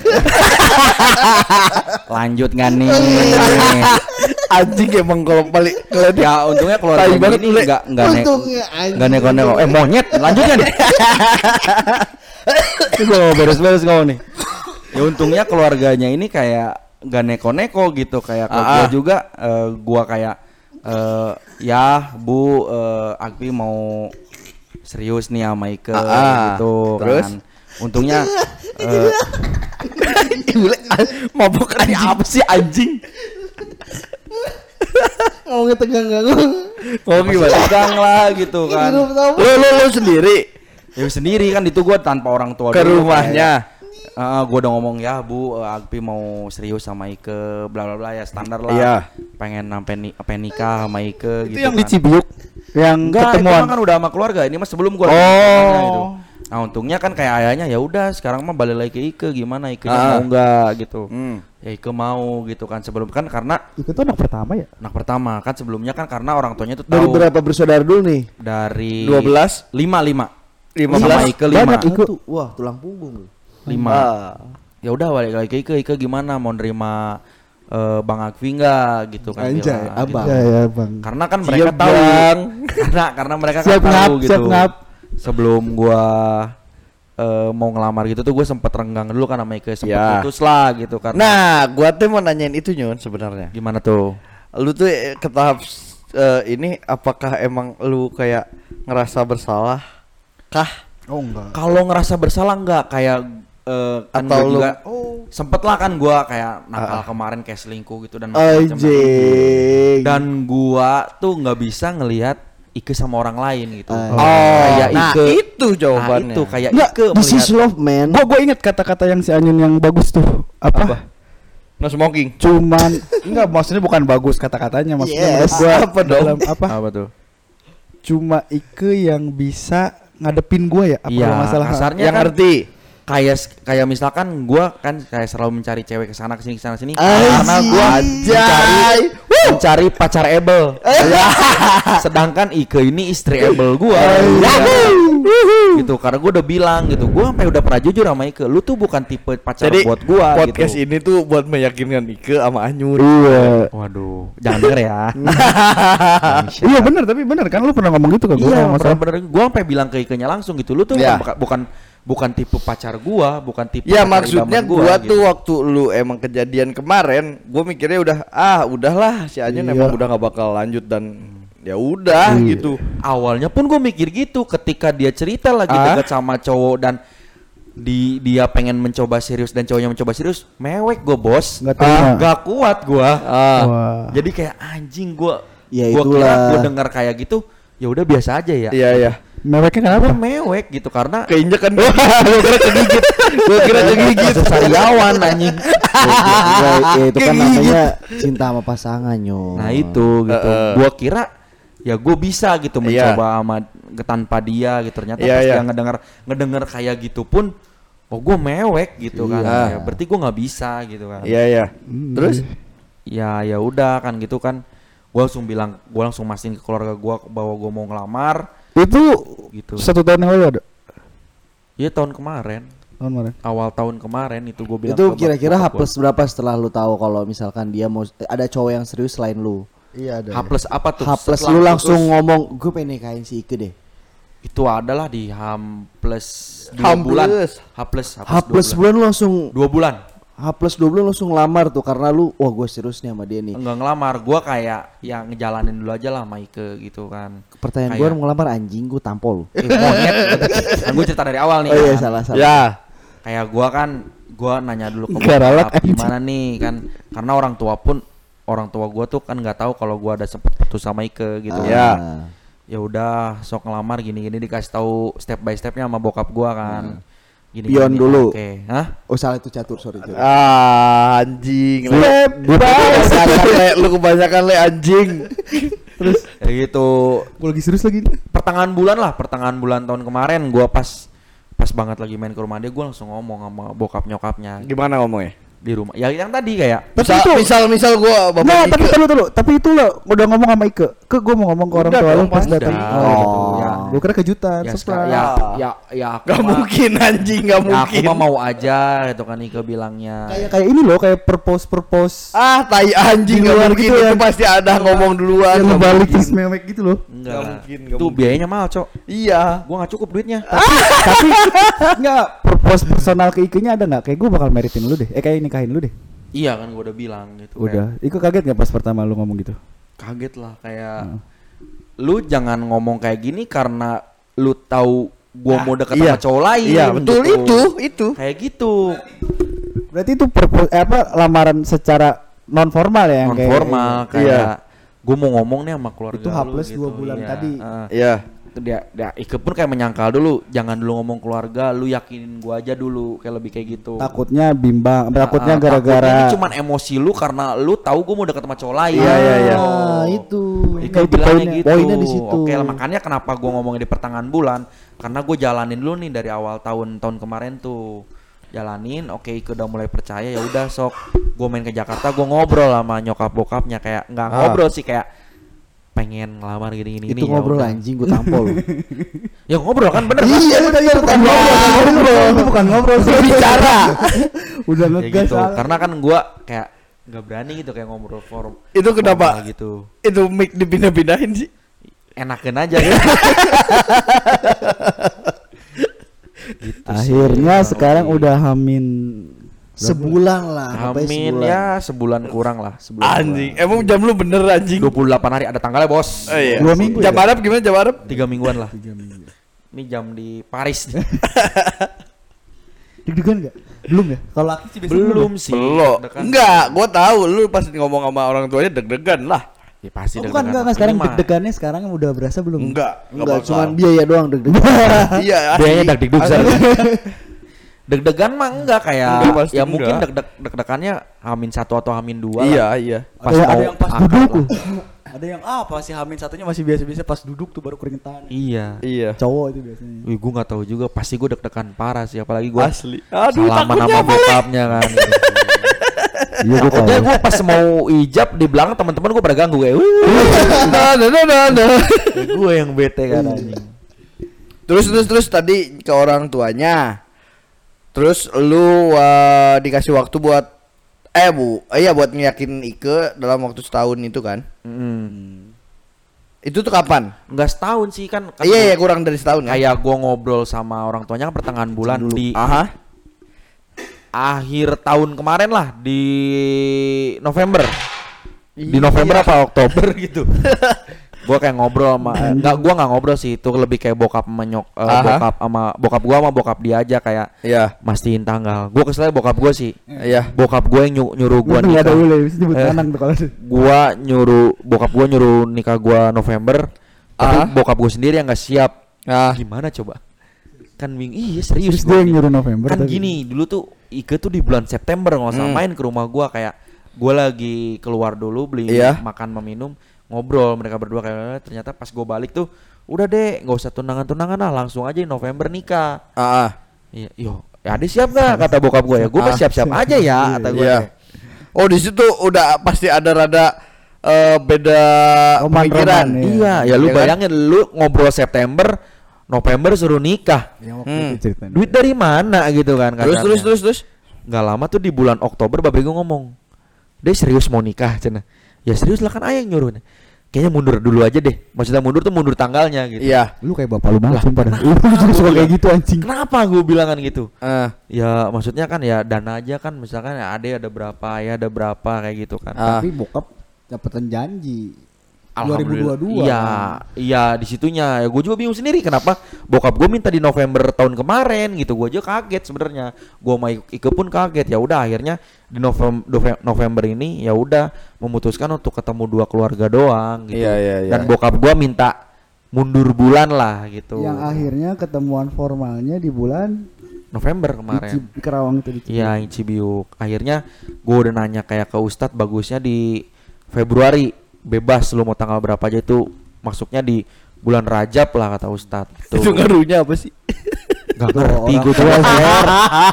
lanjut nggak nih? Anjing emang kalau ngeliat ya untungnya banget, ini nggak nggak ne Untungnya, anjing. nggak neko-neko. Eh monyet, lanjut kan? Ini gue mau beres-beres ngomong nih. Ya untungnya keluarganya ini kayak nggak neko-neko gitu kayak kalau Ah, gua ah. juga eh, gua kayak eh, ya Bu eh, Agbi mau serius nih sama Ike Ah, ah. gitu Terus? kan. Untungnya eh, mabuk ini apa sih anjing? Ngomongnya tegang gak ngomong. Oh gimana? Tegang lah gitu kan. Lu lu lu sendiri Ya sendiri kan itu gua tanpa orang tua ke rumahnya. "Ah, gua udah ngomong ya Bu, Agpi mau serius sama Ike, bla bla bla ya standar lah. Iya. Pengen sampai ni pengen nikah sama Ike Itu gitu yang kan. di Cibiuk yang Enggak, itu ketemuan. mah kan udah sama keluarga. Ini mah sebelum gua Oh. itu. Nah, untungnya kan kayak ayahnya ya udah sekarang mah balik lagi ke Ike gimana Ike Ah. mau enggak gitu. Hmm. Ya Ike mau gitu kan sebelum kan karena Itu tuh anak pertama ya? anak pertama kan sebelumnya kan karena orang tuanya tuh Dari tahu berapa bersaudara dulu nih? dari 12 lima lima 15 sama Ike lima Banyak Ike. Wah tulang punggung. Lima Ah. ya udah balik lagi ke Ike gimana mau nerima eh, Bang Akvi nggak gitu kan Anjay, bilang, abang. gitu. Ya ya bang. karena kan mereka Siap, tahu Bang. karena karena mereka Siap kan ngap, tahu gitu siap ngap. sebelum gua eh, mau ngelamar gitu tuh gue sempet renggang dulu kan sama Ike sempet Ya. putus lah gitu kan Nah, gua tuh mau nanyain itu Nyun sebenarnya. gimana tuh Lu tuh eh, ke tahap eh, ini apakah emang lu kayak ngerasa bersalah kah? Oh enggak. kalau ngerasa bersalah nggak kayak eh, kan Atau gua juga sempet lah kan gua kayak nakal Ah. kemarin kayak selingkuh gitu dan macam-macam. Anjing. dan gua tuh nggak bisa ngelihat Ike sama orang lain gitu. Ah. kayak nah Ike. itu jawabannya. Nah, itu kayak Enggak, Ike This is melihat love man. Gua gua inget kata-kata yang si Anyun yang bagus tuh. Apa? No smoking. Cuman enggak maksudnya bukan bagus kata-katanya maksudnya Yes. gua Apa dong? dalam apa? apa tuh? Cuma Ike yang bisa ngadepin gua ya apa kalau masalah kasarnya yang kan ngerti. Kayak kayak misalkan gua kan kayak selalu mencari cewek ke sana ke sini ke sana sini karena gua mencari mencari pacar able. Sedangkan Ike ini istri able gua. gitu karena gua udah bilang gitu gua sampai udah pernah jujur sama Ike lu tuh bukan tipe pacar Jadi buat gua podcast gitu. ini tuh buat meyakinkan Ike sama Anyur. Iya. waduh jangan denger ya Iya benar tapi benar kan lu pernah ngomong gitu ke gua iya masalah. bener-bener gua sampai bilang ke Ike-nya langsung gitu lu tuh Iya. bukan bukan bukan tipe pacar gua bukan tipe Ya maksudnya idaman gua, gitu. tuh waktu lu emang kejadian kemarin, gua mikirnya udah ah udahlah si Anyun Iya. emang udah nggak bakal lanjut dan ya udah Iya. gitu. awalnya pun gue mikir gitu ketika dia cerita lagi Ah? dekat sama cowok dan di dia pengen mencoba serius dan cowoknya mencoba serius mewek gue bos Nggak terima. nggak kuat gua Ah. Wah. jadi kayak anjing gua Ya gua kira itulah. gua dengar kayak gitu ya udah biasa aja ya Iya iya. Meweknya kenapa? Gua mewek gitu karena Keinjek kan gua kira kegigit. Gua kira kegigit. sariawan anjing ya, itu kan namanya cinta sama pasangan nyo. nah itu gitu gua kira ya gue bisa gitu Iya. mencoba sama tanpa dia gitu ternyata Iya, pas iya. dia ngedenger ngedenger kayak gitu pun oh gue mewek gitu kan Iya. Ya, berarti gue nggak bisa gitu kan Iya iya. Terus ya ya udah kan gitu kan gue langsung bilang gue langsung mastiin ke keluarga gue bahwa gue mau ngelamar Itu gitu satu tahun yang lalu ada. Iya tahun kemarin Tahun kemarin. awal tahun kemarin itu gue bilang Itu kira-kira H plus berapa setelah lu tahu kalau misalkan dia mau ada cowok yang serius selain lu? Iya ada. H plus apa tuh H plus lu putus, langsung ngomong gue pengen nikahin si Ike deh. itu adalah di H plus dua H bulan plus. H plus H plus dua bulan lu langsung dua bulan H plus dua bulan langsung lamar tuh karena lu wah gue serius nih sama dia nih. enggak ngelamar gue kayak yang ngejalanin dulu aja lah sama Ike gitu kan Pertanyaan Kayak- gue mau ngelamar anjing gue tampol lu. eh, monyet kan gue cerita dari awal nih Oh iya kan. salah salah. ya. kayak gua kan gua nanya dulu ke Garalak, bokap gimana nih kan karena orang tua pun orang tua gua tuh kan nggak tahu kalau gua ada sempet putus sama Ike gitu Ya. Ah. ya udah sok ngelamar gini-gini dikasih tahu step by stepnya sama bokap gua kan gini Pion gini, dulu. oke Hah? Oh salah itu catur sorry. sorry. Ah, anjing. Le. Bebas. Kebanyakan, le. Lu kebanyakan le anjing. ya gitu Gue lagi serius lagi pertengahan bulan lah pertengahan bulan tahun kemarin gua pas pas banget lagi main ke rumah dia gua langsung ngomong sama bokap nyokapnya Gimana ngomongnya? Di rumah ya yang tadi kayak Tapi Misal, itu misal misal gua bapak Nah, Ike. tapi dulu dulu. Tapi itu lo udah ngomong sama Ike. Ke gue mau ngomong ke orang tua lu pas udah. datang. Udah, Oh, gitu, ya. Gue kira kejutan. ya, surprise. sekarang- ya ya ya aku Gak mah- mungkin anjing, gak ya, aku mungkin. mah mau aja gitu kan Ike bilangnya Kayak kayak ini loh, kayak purpose purpose. Ah, tai anjing gak luar mungkin gitu itu ya. pasti ada ngomong duluan. Yang Gak mungkin. terus mewek gitu loh. enggak Nggak lah. mungkin, nggak itu mungkin. biayanya mahal cok Iya. gua nggak cukup duitnya Tapi enggak purpose personal ke Ike-nya ada nggak? Kayak gue bakal meritin lu deh. Eh kayak nikahin lu deh. iya kan gua udah bilang gitu Udah. Ike kaget nggak pas pertama lu ngomong gitu? Kayak kaget lah kayak Heeh. lu jangan ngomong kayak gini karena lu tahu gua mau deket iya. sama cowok lain Iya, betul gitu. itu, itu. kayak gitu Berarti itu purpose eh, apa lamaran secara non formal ya yang non kayak- formal Iya. kayak gua mau ngomong nih sama keluarga Itu H lu plus gitu. dua bulan Iya, tadi. heeh. Iya. Dia dia Ike pun kayak menyangkal dulu jangan dulu ngomong keluarga lu yakinin gua aja dulu kayak lebih kayak gitu Takutnya bimbang, takutnya Ah, ah, gara-gara ini cuman emosi lu karena lu tahu gua mau deket sama cowok lain Iya, iya, iya. Ah, itu. Ike Nah, itu bilangnya poinnya. gitu. Poinnya di situ. Oke lah makanya kenapa gua ngomongin di pertengahan bulan karena gue jalanin dulu nih dari awal tahun tahun kemarin tuh jalanin oke Ike udah mulai percaya ya udah sok gue main ke Jakarta gue ngobrol sama nyokap bokapnya kayak nggak Ah. ngobrol sih kayak pengen ngelamar gini gini Itu ngobrol anjing gue tampol. ya ngobrol kan bener Iya, udah iya bukan ngobrol, itu bukan ngobrol, sih Bicara. Udah ya ngegas gitu salah. karena kan gua kayak nggak berani gitu kayak ngobrol forum Itu kenapa? gitu Itu mic dipindah-pindahin sih. enakin aja gitu. Gitu sih, Akhirnya kurang sekarang udah hamin sebulan lah, Amin sebulan. ya sebulan kurang lah sebulan Anjing. Emang jam lu bener anjing. 28 hari ada tanggalnya bos Oh, iya. Dua minggu Jam ya? Arab gimana jam Arab? tiga mingguan lah ini jam di Paris nih. Deg-degan enggak? Belum ya? Kalau laki sih biasanya belum sih Belum. Deg-degan. Enggak, gua tahu lu pas ngomong sama orang tuanya deg-degan lah. ya pasti Oh, deg-degan. bukan enggak, enggak sekarang deg-degannya sekarang udah berasa belum? Enggak, Enggak, bakal. cuman biaya doang deg-degan. Iya, biayanya asli. deg-degan mah enggak kayak Enggak, pasti ya mungkin enggak. deg-deg deg-degannya hamin satu atau hamin dua Iya, lah. iya. pas ada, mau ada yang pas duduk ada yang apa sih hamin satunya masih biasa-biasa pas duduk tuh baru keringetan. iya Iya. Cowok itu biasanya. Wih, gue nggak tahu juga. Pasti gue deg-degan parah sih, apalagi gue Asli. Aduh, salaman takutnya sama bokapnya kan. Iya gue tahu. Takutnya gue pas mau ijab di belakang teman-teman gue pada ganggu kayak, Nah, nah, nah, nah, nah. gue yang bete kan anjing. Terus terus terus tadi ke orang tuanya. Terus lu uh, dikasih waktu buat eh Bu, eh, iya buat ngeyakin Ike dalam waktu setahun itu kan. Mm. Itu tuh kapan? Nggak setahun sih kan. kan Iya, iya gua- kurang dari setahun kan. Kayak gue ngobrol sama orang tuanya kan pertengahan bulan di Aha. akhir tahun kemarin lah di November. Di Iya. November apa Oktober gitu. gua kayak ngobrol sama eh, enggak gua nggak ngobrol sih itu lebih kayak bokap menyok eh, Aha. bokap sama bokap gua sama bokap dia aja kayak Iya. mastiin tanggal. Gua keselnya bokap gua sih. Iya. Bokap nyu- nyuruh gua Gue nggak ada nikah. nyebut Eh. anak tuh kalau Gua nyuruh bokap gua nyuruh nikah gua November. Tapi bokap gua sendiri yang nggak siap. Ah. Gimana coba? Kan bing iya serius dia yang nyuruh November kan tapi- gini dulu tuh Ike tuh di bulan September nggak usah Hmm. main ke rumah gua kayak gua lagi keluar dulu beli Iya. makan meminum ngobrol mereka berdua kayak ternyata pas gua balik tuh udah deh nggak usah tunangan tunangan lah langsung aja November nikah Ah, ah. iya yo ya ade siap gak kata bokap gua ya gua mah Ah. siap siap aja ya kata gua Iya. Oh, di situ udah pasti ada rada eh, beda Roman-roman, pemikiran. Iya. iya ya lu Iya kan? bayangin lu ngobrol September November suruh nikah Yang waktu Hmm. itu ceritanya. duit dari mana gitu kan Terus kasarnya. terus terus terus. nggak lama tuh di bulan Oktober babe gue ngomong dia serius mau nikah cina ya serius lah kan ayah yang nyuruh kayaknya mundur dulu aja deh maksudnya mundur tuh mundur tanggalnya gitu Iya. Lu kayak bapak lu banget sumpah. Lu juga suka kayak gitu anjing. kenapa gue bilang kan gitu Eh, ya maksudnya kan ya dana aja kan misalkan ya ade ada berapa ya ada berapa kayak gitu kan Ah. Tapi bokap dapetan janji. Alhamdulillah. 2022 Iya, kan. iya di situnya. Ya gue juga bingung sendiri kenapa bokap gue minta di November tahun kemarin gitu. Gue aja kaget sebenarnya. Gue sama Ike pun kaget. Ya udah akhirnya di November November ini ya udah memutuskan untuk ketemu dua keluarga doang gitu. Iya, iya, iya. Dan bokap gue minta mundur bulan lah gitu. Yang akhirnya ketemuan formalnya di bulan November kemarin. Di Kerawang itu di Iya, yang Cibiuk. Akhirnya gue udah nanya kayak ke Ustadz bagusnya di Februari bebas lu mau tanggal berapa aja itu masuknya di bulan Rajab lah kata Ustadz. Itu ngaruhnya apa sih? Gak ngerti gue tuh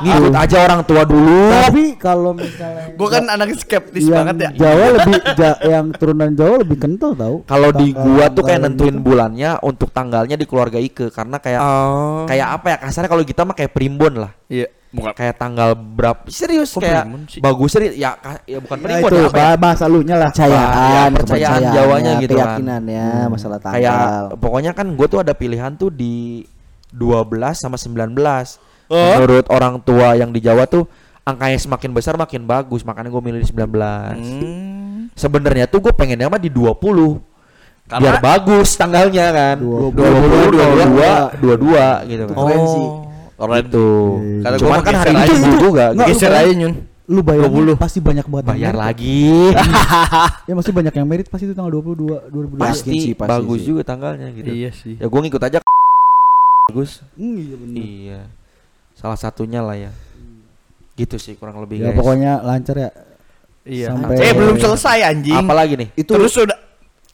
Ngikut aja orang tua dulu. Tapi kalau misalnya Gue kan anak skeptis banget ya. Jawa lebih ja- yang turunan Jawa lebih kental tau. Kalau di gua tuh kayak nentuin gitu. bulannya untuk tanggalnya di keluarga Ike karena kayak Oh. kayak apa ya kasarnya kalau kita mah kayak primbon lah. Iya. Bukan. Kayak tanggal berapa serius Kok kayak sih? bagus serius ya, ya bukan Ya, primbon itu ya, apa ya? bah- bahasa lu nya lah. Kepercayaan, ya, kepercayaan Jawanya gitu kan. keyakinannya, masalah tanggal. kayak pokoknya kan gue tuh ada pilihan tuh di 12 sama 19 Oh. menurut orang tua yang di Jawa tuh angkanya semakin besar makin bagus makanya gue milih di 19 Hmm. sebenarnya tuh gue pengennya mah di 20 Karena- biar bagus tanggalnya kan 20, 20 22 22 gitu kan Keren sih. Keren gitu Kata cuman gua kan geser hari aja. itu Itu- juga Nggak, Geser aja nyun. Lu bayar pasti banyak banget bayar merit. lagi Ya masih banyak yang merit pasti itu tanggal 22 2022. pasti, sih, pasti bagus sih. juga tanggalnya gitu Iya sih. ya gue ngikut aja bagus Hmm, iya bener. iya salah satunya lah ya gitu sih kurang lebih Ya guys pokoknya lancar ya. Iya. Sampai- Eh belum selesai anjing. apalagi nih Itu Terus udah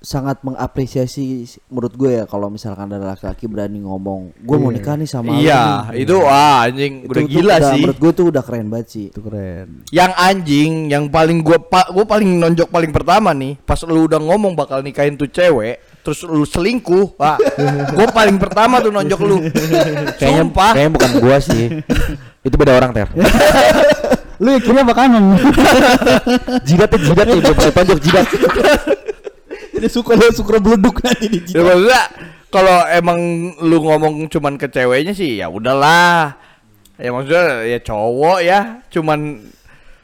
sangat mengapresiasi menurut gue ya kalau misalkan ada laki-laki berani ngomong, gue mau Iya. nikah nih sama lu Iya, nih." itu wah anjing Itu udah tuh gila udah- sih. Menurut gue tuh udah keren banget sih. Itu keren. Yang anjing, yang paling gua pa, gua paling nonjok paling pertama nih, pas lu udah ngomong bakal nikahin tuh cewek, terus lu selingkuh, wah, gua paling pertama tuh nonjok lu. kayaknya Sumpah. kayaknya bukan gua sih itu beda orang ter Lu kira makanan. jidat jidat ya tonjok jidat Jadi suka lu suka beleduk nanti di Ya maksudnya kalau emang lu ngomong cuman ke ceweknya sih ya udahlah. Ya maksudnya ya cowok ya, cuman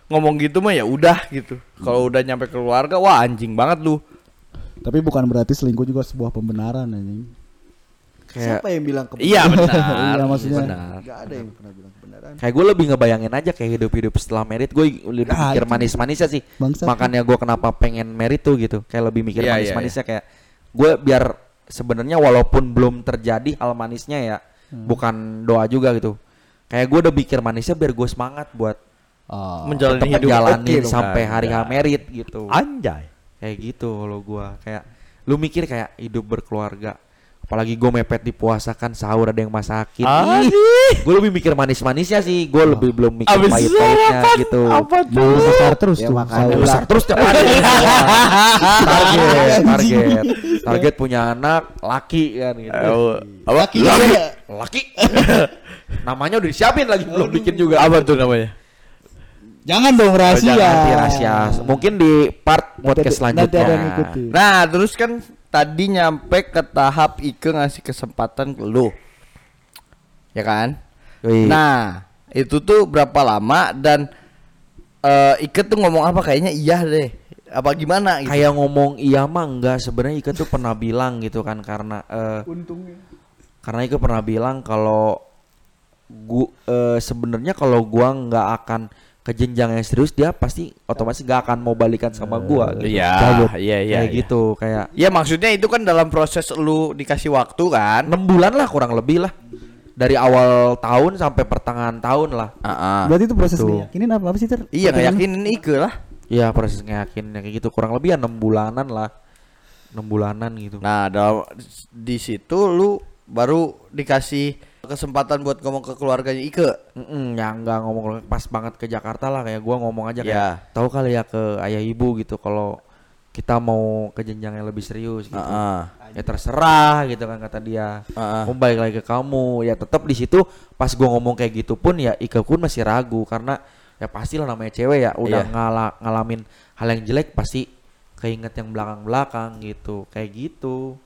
ngomong gitu mah ya udah gitu. Kalau udah nyampe keluarga, wah anjing banget lu. Tapi bukan berarti selingkuh juga sebuah pembenaran anjing. kayak Siapa yang bilang ke Iya benar. Iya, maksudnya. Benar. Gak ada yang pernah bilang kebenaran. Kayak gue lebih ngebayangin aja kayak hidup-hidup setelah merit gue lebih Ah, mikir manis-manisnya sih Bangsat. makanya gue kenapa pengen merit tuh gitu kayak lebih mikir Iya, iya, manis-manisnya kayak gue biar sebenarnya walaupun belum terjadi hal manisnya ya Hmm. bukan doa juga gitu kayak gue udah mikir manisnya biar gue semangat buat Oh. Menjalani tetap hidup dong, sampai kan. hari H merit gitu Anjay. kayak gitu kalau gua kayak lu mikir kayak hidup berkeluarga apalagi gue mepet di puasa kan sahur ada yang masakin. Gue lebih mikir manis-manisnya sih. Gue lebih belum mikir Abis pahit-pahitnya gitu. Mau besar terus Ya, tuh. makanya besar terus tiap hari. Target target. Target punya anak laki kan gitu. Apa? laki laki. namanya udah disiapin lagi belum bikin juga. Apa tuh namanya? Jangan dong rahasia. Jangan nanti rahasia. Mungkin di part podcast selanjutnya. Nah, terus kan tadi nyampe ke tahap Ike ngasih kesempatan ke lu. Ya kan? Wih. Nah, itu tuh berapa lama dan eh Ike tuh ngomong apa kayaknya iya deh. Apa gimana gitu. kayak ngomong iya mah enggak sebenarnya Ika tuh pernah bilang gitu kan karena eh karena Ika pernah bilang kalau gua eh, sebenarnya kalau gua nggak akan ke jenjang yang serius dia pasti otomatis nggak akan mau balikan sama gua gitu. Iya, Cabut. iya, iya, kayak iya. gitu kayak Ya maksudnya itu kan dalam proses lu dikasih waktu kan? enam bulan lah kurang lebih lah dari awal tahun sampai pertengahan tahun lah Heeh. Berarti itu proses Tuh. yakinin apa apa sih ter? Iya, ngeyakinin Ike lah. ya proses ngeyakin kayak gitu kurang lebih ya enam bulanan lah enam bulanan gitu Nah, dalam di situ lu baru dikasih kesempatan buat ngomong ke keluarganya Ike. Mm-mm, ya nggak ngomong pas banget ke Jakarta lah kayak gua ngomong aja kayak Ya. tahu kali ya ke ayah ibu gitu kalau kita mau ke jenjang yang lebih serius gitu. Heeh. Ya terserah gitu kan kata dia. Heeh. Mau balik lagi ke kamu. Ya tetap di situ pas gua ngomong kayak gitu pun ya Ika pun masih ragu karena ya pastilah namanya cewek ya udah Iya. ngala- ngalamin hal yang jelek pasti keinget yang belakang-belakang gitu. Kayak gitu.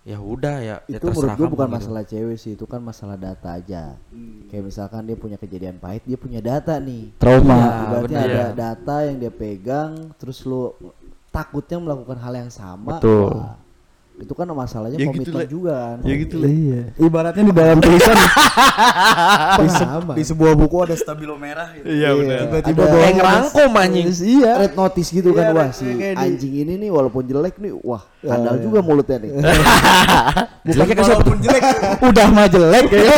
Ya udah ya, ya itu menurut terserah gue bukan gitu. masalah cewek sih itu kan masalah data aja kayak misalkan dia punya kejadian pahit dia punya data nih Trauma. Ya, berarti bener. ada Iya. data yang dia pegang terus lu takutnya melakukan hal yang sama Betul. wah, itu kan masalahnya Ya gitu, komitmen Le. juga kan Ya gitu Iya. Ibaratnya di dalam tulisan di, se- di sebuah buku ada stabilo merah gitu. Iya benar. Tiba-tiba Ada- Kayak ngerangkum anjing. Iya. red notice gitu kan Iya, wah kayak- si anjing ini nih walaupun jelek nih wah Ya, handal iya. juga mulutnya nih Jeleknya ke siapa jelek. Udah mah jelek ya.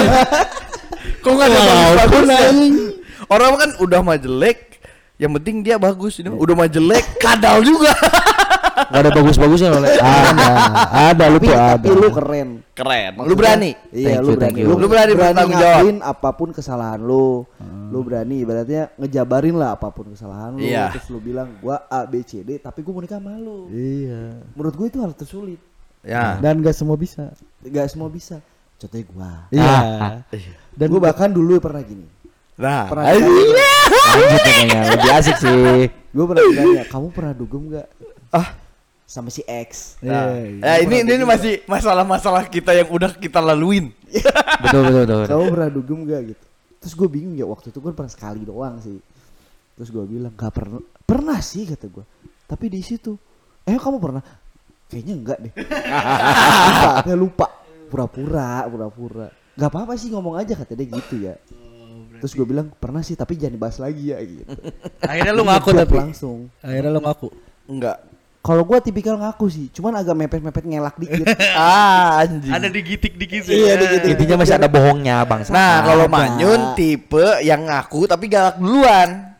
Kok nggak ada bagus Orang kan udah mah jelek, yang penting dia bagus. Ini mah udah mah jelek, kadal juga. Gak ada bagus-bagusnya loh. Le. ada, ada lu tapi, tuh tapi ada. lu keren. Keren. Lu berani. Iya, lu berani. Lu berani bertanggung jawab. apa pun kesalahan lu. Lu berani ibaratnya ngejabarin lah apa pun kesalahan lu. Iya. Terus lu bilang gua A B C D tapi gua mau nikah sama lu. Iya. Menurut gue itu hal tersulit. Ya. Dan gak semua bisa. Gak semua bisa. Contohnya gua. Iya. Dan gue bahkan dulu pernah gini. Nah, Pernah ayo. ditanya, Lanjut kayaknya lebih asik sih. gue pernah ditanya, kamu pernah dugem gak? Ah. Sama si X. Nah, Iya, ya ini ini masih masalah-masalah kita yang udah kita laluin. Betul betul betul. Kamu pernah dugem gak gitu? Terus gue bingung ya waktu itu gue pernah sekali doang sih. Terus gue bilang gak pernah. Pernah sih kata gue. Tapi di situ. Eh kamu pernah? Kayaknya enggak deh. lupa, lupa. Pura-pura, pura-pura. Gak apa-apa sih ngomong aja kata dia gitu ya. Terus gue bilang pernah sih tapi jangan dibahas lagi ya gitu. Akhirnya lu ngaku tapi. langsung. Akhirnya lu ngaku. Enggak. Kalau gue tipikal ngaku sih, cuman agak mepet-mepet ngelak dikit. ah, anjing. digitik dikit iya dikit. Intinya masih ada bohongnya bang. Nah, kalau Ada. Manyun tipe yang ngaku tapi galak duluan.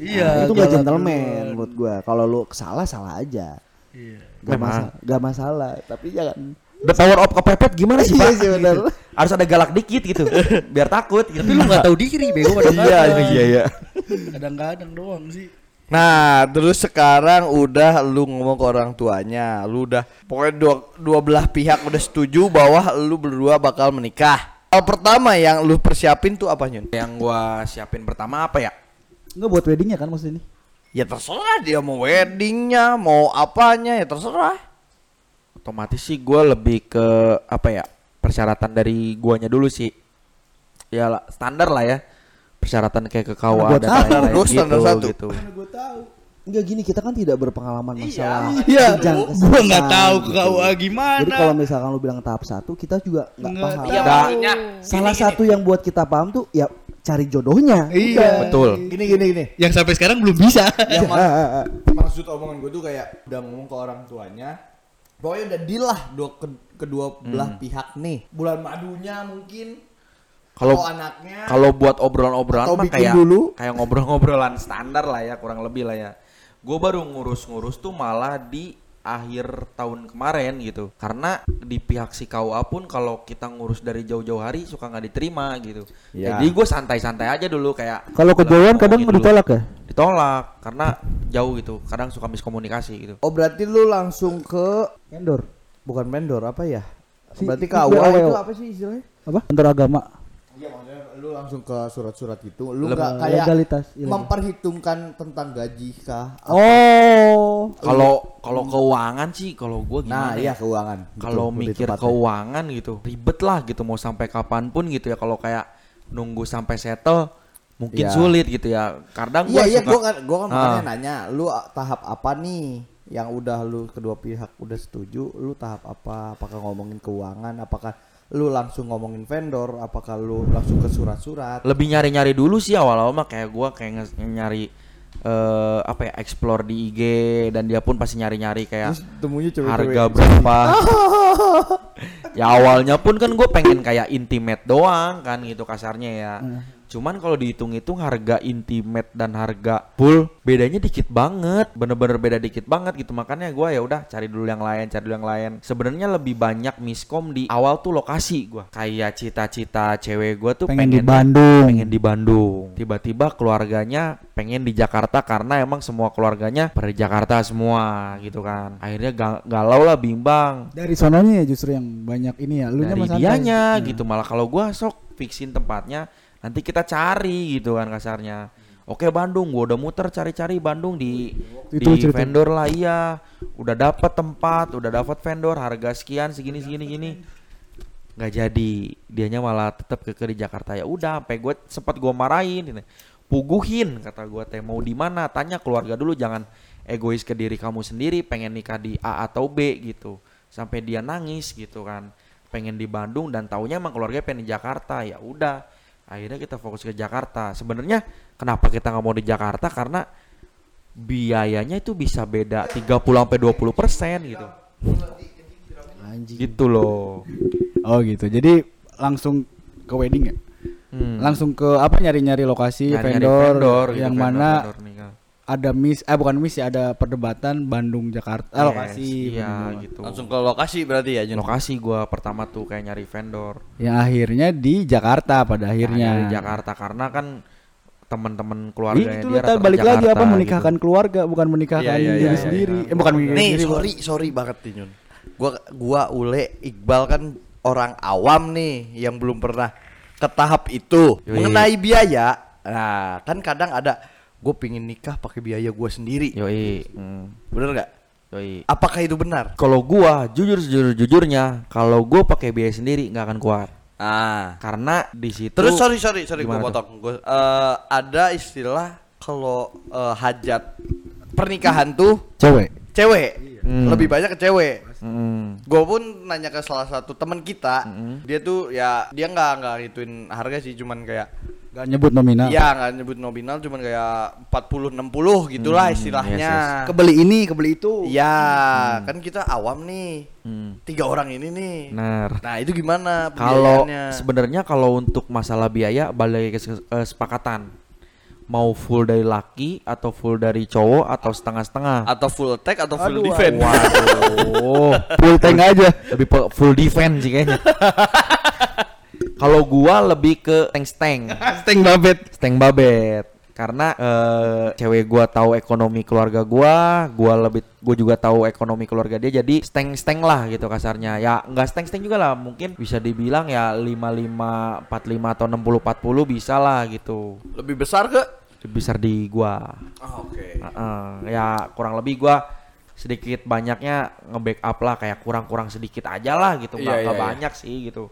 Iya. itu gak gentleman menurut gua. Kalau lu salah salah aja. Iya. Gak masalah, gak masalah. Tapi jangan. The power of kepepet gimana sih Iya pak? sih, benar. Gitu. Harus ada galak dikit gitu, biar takut. Gitu. Tapi lu gak tahu diri bego kadang-kadang. iya. Kadang-kadang doang sih. Nah, terus sekarang udah lu ngomong ke orang tuanya, lu udah pokoknya dua, dua belah pihak udah setuju bahwa lu berdua bakal menikah. Hal pertama yang lu persiapin tuh apa Nyun? Yang gua siapin pertama apa ya? Enggak buat weddingnya kan maksudnya ini. Ya terserah dia mau weddingnya, mau apanya ya terserah. Otomatis sih gua lebih ke apa ya? Persyaratan dari guanya dulu sih. Ya standar lah ya. Persyaratan kayak ke KUA Gua dan lain-lain gua gitu, standar satu. gitu. Enggak gini, kita kan tidak berpengalaman masalah Iya, gua kesehatan nggak tahu gitu. KUA gimana. Jadi kalau misalkan lu bilang tahap satu, kita juga nggak Nggak paham. tahu. maksudnya Salah satu yang buat kita paham tuh ya cari jodohnya. Iya. Betul. Gini gini gini. Yang sampai sekarang belum bisa. Yang Ah, ah, ah. maksud omongan gue tuh kayak udah ngomong ke orang tuanya pokoknya udah deal lah dua ke- kedua belah pihak nih bulan madunya mungkin Kalau anaknya kalau buat obrolan-obrolan mah kayak dulu. kayak ngobrol-ngobrolan standar lah ya kurang lebih lah ya. Gue baru ngurus-ngurus tuh malah di akhir tahun kemarin gitu. Karena di pihak si KUA pun kalau kita ngurus dari jauh-jauh hari suka nggak diterima gitu. Ya. Jadi gue santai-santai aja dulu kayak Kalau kejauhan kadang dulu. ditolak ya? Ditolak karena jauh gitu. Kadang suka miskomunikasi gitu. oh berarti lu langsung ke Vendor. bukan vendor apa ya Si- berarti KUA itu apa sih istilahnya Apa? Antar agama. Iya maksudnya lu langsung ke surat-surat gitu lu nggak kayak legalitas, iya. memperhitungkan tentang gaji kah Oh. Kalau kalau keuangan sih kalau gue nah gimana iya ya? keuangan kalau mikir keuangan gitu ribet lah gitu mau sampai kapan pun gitu ya kalau kayak nunggu sampai settle mungkin Iya. sulit gitu ya kadang Iya gua iya suka gua kan gua kan makanya Ah. nanya lu a- tahap apa nih yang udah lu kedua pihak udah setuju lu tahap apa apakah ngomongin keuangan apakah lu langsung ngomongin vendor apakah lu langsung ke surat-surat? Lebih nyari-nyari dulu sih awal-awal mah kayak gua kayak nyari eh apa ya explore di IG dan dia pun pasti nyari-nyari kayak terus temunya cewek-cewek. harga berapa. Ya awalnya pun kan gue pengen kayak intimate doang kan gitu kasarnya ya cuman kalau dihitung-hitung harga intimate dan harga full bedanya dikit banget. Bener-bener beda dikit banget gitu. Makanya gue ya udah cari dulu yang lain cari dulu yang lain. Sebenarnya lebih banyak miskom di awal tuh lokasi gue kayak cita-cita cewek gue tuh Pengen di pengen Bandung. pengen di Bandung. Tiba-tiba keluarganya pengen di Jakarta karena emang semua keluarganya pada di Jakarta semua gitu kan. Akhirnya ga- galau lah bimbang. Dari sononya ya justru yang banyak ini ya. Lu dari dianya Hmm. gitu. Malah kalau gua sok fixin tempatnya nanti kita cari gitu kan kasarnya. Oke Bandung, gua udah muter cari-cari Bandung di Itu di cerita. vendor lah iya, udah dapat tempat, udah dapat vendor harga sekian segini segini gini, nggak jadi, dianya malah tetap ke di Jakarta. Ya udah, sampai gue sempat gua marahin, gitu. puguhin kata gua teh mau di mana, tanya keluarga dulu jangan egois ke diri kamu sendiri, pengen nikah di A atau B gitu, sampai dia nangis gitu kan, pengen di Bandung dan taunya emang keluarga pengen di Jakarta. Ya udah, akhirnya kita fokus ke Jakarta. Sebenarnya kenapa kita nggak mau di Jakarta karena biayanya itu bisa beda 30 sampai 20 persen gitu. Anjing. Gitu loh. Oh gitu. Jadi langsung ke wedding ya. Hmm. langsung ke apa nyari-nyari lokasi Nyari-nyari vendor, vendor gitu, yang vendor- mana vendor kan. Ada miss eh bukan miss ya ada perdebatan Bandung Jakarta ah, Yes, lokasi iya Bandung. gitu Langsung ke lokasi berarti ya Jun? lokasi gua pertama tuh kayak nyari vendor yang akhirnya di Jakarta pada akhirnya dari Jakarta karena kan teman-teman Ih, keluarganya itu dia balik lagi Jakarta apa gitu. menikahkan keluarga bukan menikahkan Iya, iya, diri iya, sendiri iya. eh bukan menikahkan Nih diri sorry sorry banget nih Nyun. Gua gua Ule Iqbal kan orang awam nih yang belum pernah ke tahap itu Yoi. mengenai biaya. Nah kan kadang ada gue pingin nikah pakai biaya gua sendiri. yoi hmm, Bener nggak? yoi Apakah itu benar? kalau gua jujur jujur jujurnya kalau gua pakai biaya sendiri nggak akan kuat Ah. karena di situ Terus sorry sorry sorry gue potong. Gua, eh, ada istilah kalau eh, hajat pernikahan tuh cewek cewek Hmm. lebih banyak ke cewek. Hmm, Gue pun nanya ke salah satu teman kita, Mm-mm. dia tuh ya dia nggak nggak ngituin harga sih, cuman kayak gak nyebut nominal ya nggak nyebut nominal, cuman kayak 40 60 gitulah Hmm, istilahnya. yes, kebeli ini kebeli itu Ya kan kita awam nih, hmm. tiga orang ini nih. Benar. Nah itu gimana? Kalau sebenarnya kalau untuk masalah biaya balik ke kes- kesepakatan mau full dari laki atau full dari cowok atau setengah-setengah. atau full attack atau full Aduh, defense? Waduh, full tank aja lebih full defense sih kayaknya. Kalau gua lebih ke tank-tank, tank babet tank babet. Karena eh, cewek gua tahu ekonomi keluarga gua, gua lebih gua juga tahu ekonomi keluarga dia jadi steng-steng lah gitu kasarnya. Ya enggak steng-steng juga lah, mungkin bisa dibilang ya 55 45 atau 60 40 bisa lah gitu. Lebih besar ke? Lebih besar di gua. Oh, Oke. Heeh, ya kurang lebih gua sedikit banyaknya nge-backup lah kayak kurang-kurang sedikit aja lah gitu nggak Iya, nggak iya, iya. banyak sih gitu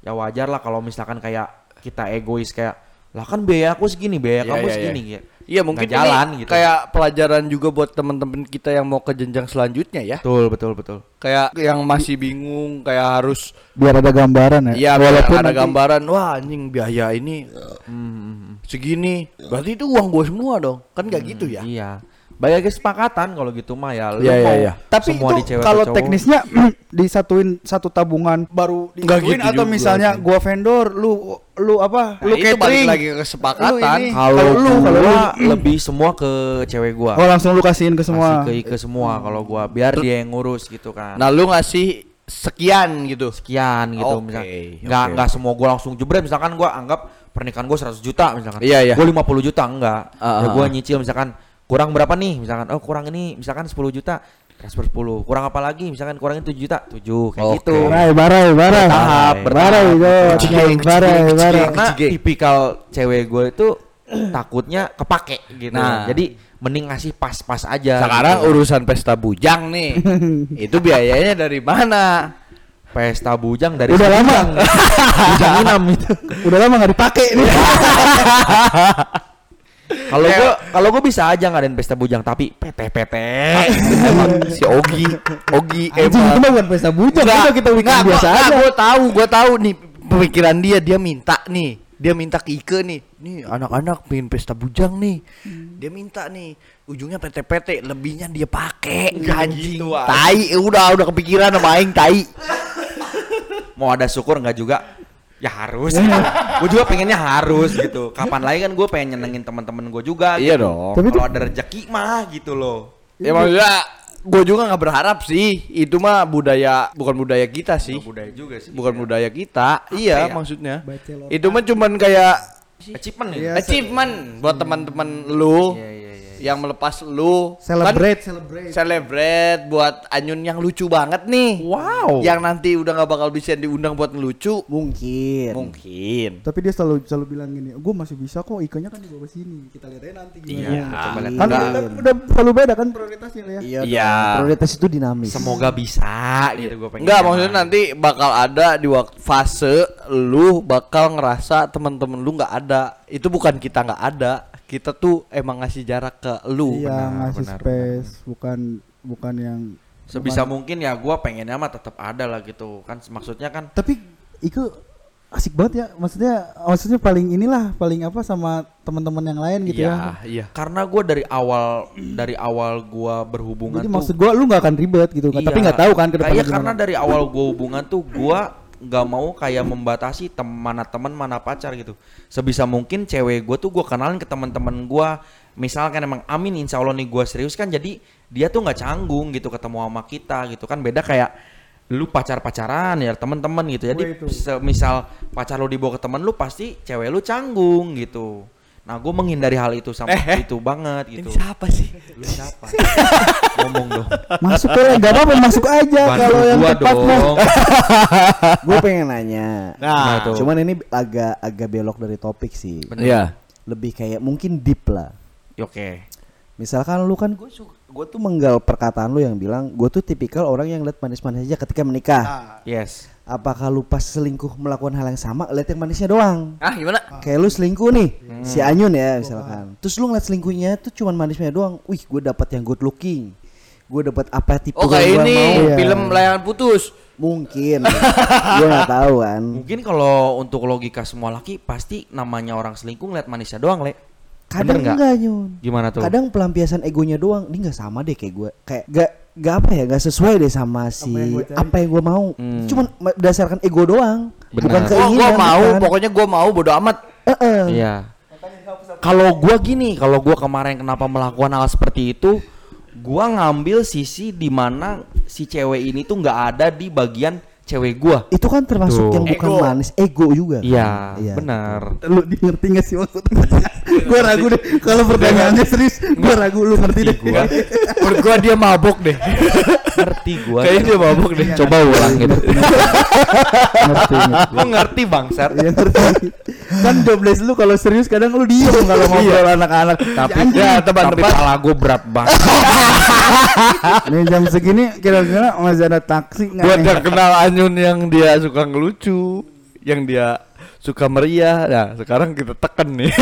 ya wajar lah kalau misalkan kayak kita egois kayak lah kan biaya aku segini biaya Iya, kamu iya, segini iya. gitu Iya mungkin Nggak jalan ini gitu kayak pelajaran juga buat teman-teman kita yang mau ke jenjang selanjutnya ya. betul betul betul Kayak yang masih bingung kayak harus biar ada gambaran ya Iya, walaupun ada nanti- gambaran, wah anjing biaya ini Hmm, segini. Berarti itu uang gue semua dong. Kan nggak gitu ya? iya banyak kesepakatan kalau gitu mah ya lu Iya, iya, mau iya. tapi semua di itu cewek kalau teknisnya disatuin satu tabungan baru Nggak disatuin gitu atau juga misalnya sih. gua vendor lu lu apa Nah, lu itu balik catering lagi ke kesepakatan. Kalau Kalau lu, kalau lu lebih semua ke cewek gua oh langsung lu kasihin ke semua Kasih ke ke semua kalau gua biar dia yang ngurus gitu kan Nah, lu ngasih sekian gitu. sekian gitu Oke, misalkan oke, nggak nggak oke. semua gua langsung jebret misalkan gua anggap pernikahan gua 100 juta misalkan Iya, iya. gua 50 juta enggak Ah, ya gua ah. nyicil misalkan kurang berapa nih? Misalkan oh kurang ini misalkan 10 juta transfer 10 kurang apa lagi? Misalkan kurangin 7 juta 7 kayak Oke. gitu. Barai barai barai. Bertahap, barai bertahap. barai kecil, barai karena tipikal cewek gue itu takutnya kepake gitu. Nah. jadi mending ngasih pas-pas aja Sekarang gitu. urusan pesta bujang nih. itu biayanya dari mana? pesta bujang dari Udah lama. bujang inam itu. Udah lama nggak dipakai nih Kalau gua kalau gua bisa aja ngadain pesta bujang tapi PT-PT. Emang si Ogi, Ogi itu emang mah bukan pesta bujang itu kita Nggak, biasa gua- aja Gua tahu, gua tahu nih pemikiran dia. Dia minta nih, dia minta ke Ike nih. Nih anak-anak pengen pesta bujang nih. Dia minta nih. Ujungnya PT-PT, lebihnya dia pakai. Anjing, tai, udah udah kepikiran sama aing tai. Mau ada syukur nggak juga? Ya harus. gue juga pengennya harus gitu. Kapan lagi kan gue pengen nyenengin teman-teman gue juga. Iya gitu. dong. Tapi Kalau ada rezeki mah gitu loh. Ya maksudnya gue juga nggak berharap sih. Itu mah budaya bukan budaya kita sih. Budaya juga sih. Bukan budaya kita. iya, ya? maksudnya. Bacelor. Itu mah cuman kayak Achievement Iya. ya. achievement buat teman-teman lu Iya iya iya. Yang melepas lu celebrate kan celebrate celebrate buat Anyun yang lucu banget nih Wow. yang nanti udah nggak bakal bisa diundang buat ngelucu Mungkin. mungkin tapi dia selalu selalu bilang gini gue masih bisa kok ikannya kan di bawah sini kita lihat aja nanti gimana Iya. Lihat. kan, Enggak. kan udah selalu beda kan prioritasnya ya Iya. Iya. dong. Prioritas itu dinamis. Semoga bisa gitu gue pengen. Enggak maksudnya nanti bakal ada di waktu fase lu bakal ngerasa teman-teman lu nggak ada itu bukan kita nggak ada kita tuh emang ngasih jarak ke lu. Iya benar, ngasih benar, space bukan bukan yang sebisa bukan- mungkin ya gue pengennya mah tetap ada lah gitu. Kan maksudnya kan tapi Iko asik banget ya. Maksudnya maksudnya paling inilah paling apa sama teman-teman yang lain gitu iya ya. iya. Karena gue dari awal dari awal gue berhubungan jadi tuh maksud gua lu nggak akan ribet gitu kan. Iya. tapi nggak tahu kan ke depannya karena dari awal gue hubungan tuh gue nggak mau kayak membatasi tem mana teman mana pacar gitu. Sebisa mungkin cewek gue tuh gue kenalin ke teman-teman gue misalkan emang amin insya Allah nih gue serius kan jadi dia tuh nggak canggung gitu ketemu sama kita gitu kan. Beda kayak lu pacar pacaran ya teman-teman gitu. Jadi misal pacar lu dibawa ke temen lu pasti cewek lu canggung gitu nah gue menghindari hal itu sama itu banget gitu Ini siapa sih? lu siapa ngomong dong Masuk aja, enggak apa-apa masuk aja kalau yang gua tepat mah. dong Gue pengen nanya. Nah, tuh. Cuman ini agak agak belok dari topik sih. Iya. Lebih kayak mungkin deep lah. oke Misalkan lu kan gue gue tuh menggal perkataan lu yang bilang gue tuh tipikal orang yang lihat manis-manis aja ketika menikah. yes Apakah lu pas selingkuh melakukan hal yang sama lihat yang manisnya doang? Ah, gimana? Kayak lu selingkuh nih, si Anyun ya misalkan. Terus lu ngeliat selingkuhnya tuh cuman manisnya doang. Wih, gue dapat yang good looking. Gue dapat apa tipe Oh, yang kayak ini mau. film layangan putus. Mungkin. gue nggak tahu kan. Mungkin kalau untuk logika semua laki pasti namanya orang selingkuh ngeliat manisnya doang, Le. Kadang Bener nggak? enggak Nyun. Gimana tuh? Kadang pelampiasan egonya doang. Ini nggak sama deh kayak gue. Kayak gak gak apa ya, gak sesuai deh sama si apa yang gue mau. Hmm. Cuman ma- berdasarkan ego doang. Benar. Bukan Oh, Oh, keinginan. gua mau, bukan. pokoknya gua mau bodo amat. Heeh. Iya. Kalau gua gini, kalau gua kemarin kenapa melakukan hal seperti itu, gua ngambil sisi di mana si cewek ini tuh nggak ada di bagian cewek gua. Itu kan termasuk Tuh. yang bukan Ego. manis, ego juga. kan? Iya, Iya. benar. Lu di ngerti gak sih maksudnya? gua ragu deh kalau pertanyaannya serius. Gua ragu lu ngerti deh. Gua Menurut gua dia mabok deh. ngerti gua. Kayaknya dia mabok deh. Coba ulang gitu. ngerti. ngerti. Lu ngerti bangsat. Iya ngerti. kan jobless lu kalau serius kadang lu diem kalau ngobrol anak-anak. Tapi Ya, tapi teman-teman. pala gua berat banget. Nih jam segini kira-kira masih ada taksi nggak? Gua udah kenal Anyun yang dia suka ngelucu, yang dia suka meriah. Nah, sekarang kita tekan nih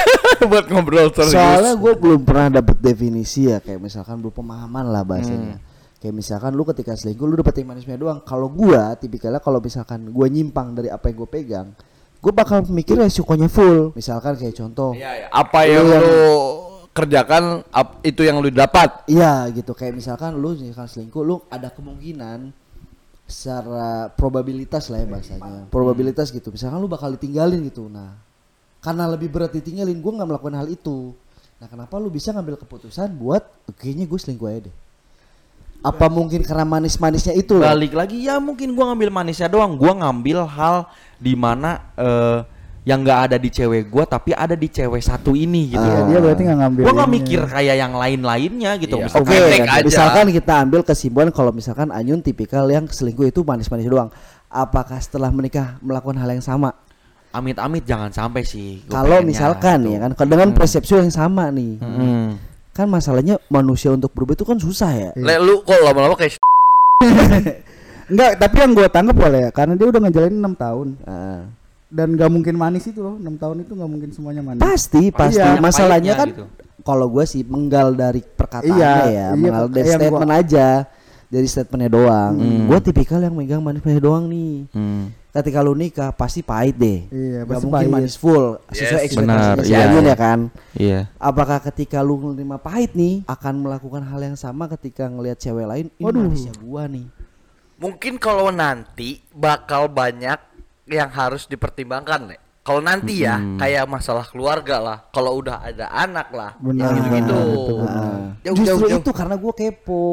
buat ngobrol serius. Soalnya gue belum pernah dapet definisi ya kayak misalkan belum pemahaman lah bahasanya. Kayak misalkan lu ketika selingkuh lu dapet yang manisnya doang. Kalau gua tipikalnya kalau misalkan gua nyimpang dari apa yang gue pegang, gue bakal mikir resikonya full. Misalkan kayak contoh, Iya, iya. apa yang Lu yang- lu kerjakan itu yang lu dapat. Iya gitu kayak misalkan lu misalkan selingkuh lu ada kemungkinan secara probabilitas lah ya bahasanya. probabilitas gitu. Misalkan lu bakal ditinggalin gitu. Nah karena lebih berat ditinggalin gue nggak melakukan hal itu. Nah kenapa lu bisa ngambil keputusan buat kayaknya gue selingkuh aja deh. Apa mungkin karena manis-manisnya itu? Balik lagi ya mungkin gua ngambil manisnya doang. Gua ngambil hal di mana eh, yang nggak ada di cewek gua tapi ada di cewek satu ini gitu. Iya, loh. dia berarti nggak ngambil. Gua nggak ini. mikir kayak yang lain-lainnya gitu. Iya. Misalkan Oke, Pendek aja. misalkan kita ambil kesimpulan kalau misalkan Anyun tipikal yang selingkuh itu manis-manis doang. Apakah setelah menikah melakukan hal yang sama? Amit-amit jangan sampai sih. Kalau misalkan gitu. ya kan dengan persepsi yang sama nih. Mm. Kan masalahnya manusia untuk berubah itu kan susah ya. Le, lu kok lama-lama kayak Enggak, tapi yang gua tangkap boleh ya karena dia udah ngejalanin 6 tahun Nah, dan gak mungkin manis itu loh. 6 tahun itu gak mungkin semuanya manis. pasti, pasti. Iya, Masalahnya kan gitu. kalau gue sih menggal dari perkataannya Iya, ya, iya, menggal dari yang gua- statement aja. Dari statementnya doang. Hmm. Gue tipikal yang megang manis-manis doang nih. Hmm. Ketika lu nikah pasti pahit deh. Iya, Gak mungkin pahit. manis full sesuai Yes. ekspektasinya Benar, si iya, iya. ya kan. Iya. Apakah ketika lu menerima pahit nih akan melakukan hal yang sama ketika ngelihat cewek lain? Ini Waduh. manisnya gua nih. mungkin kalau nanti bakal banyak yang harus dipertimbangkan, Le. Kalau nanti ya Mm. kayak masalah keluarga lah, kalau udah ada anak lah, Benar, yang gitu-gitu. betul, Nah, Jauh, justru jauh, jauh. itu karena gue kepo.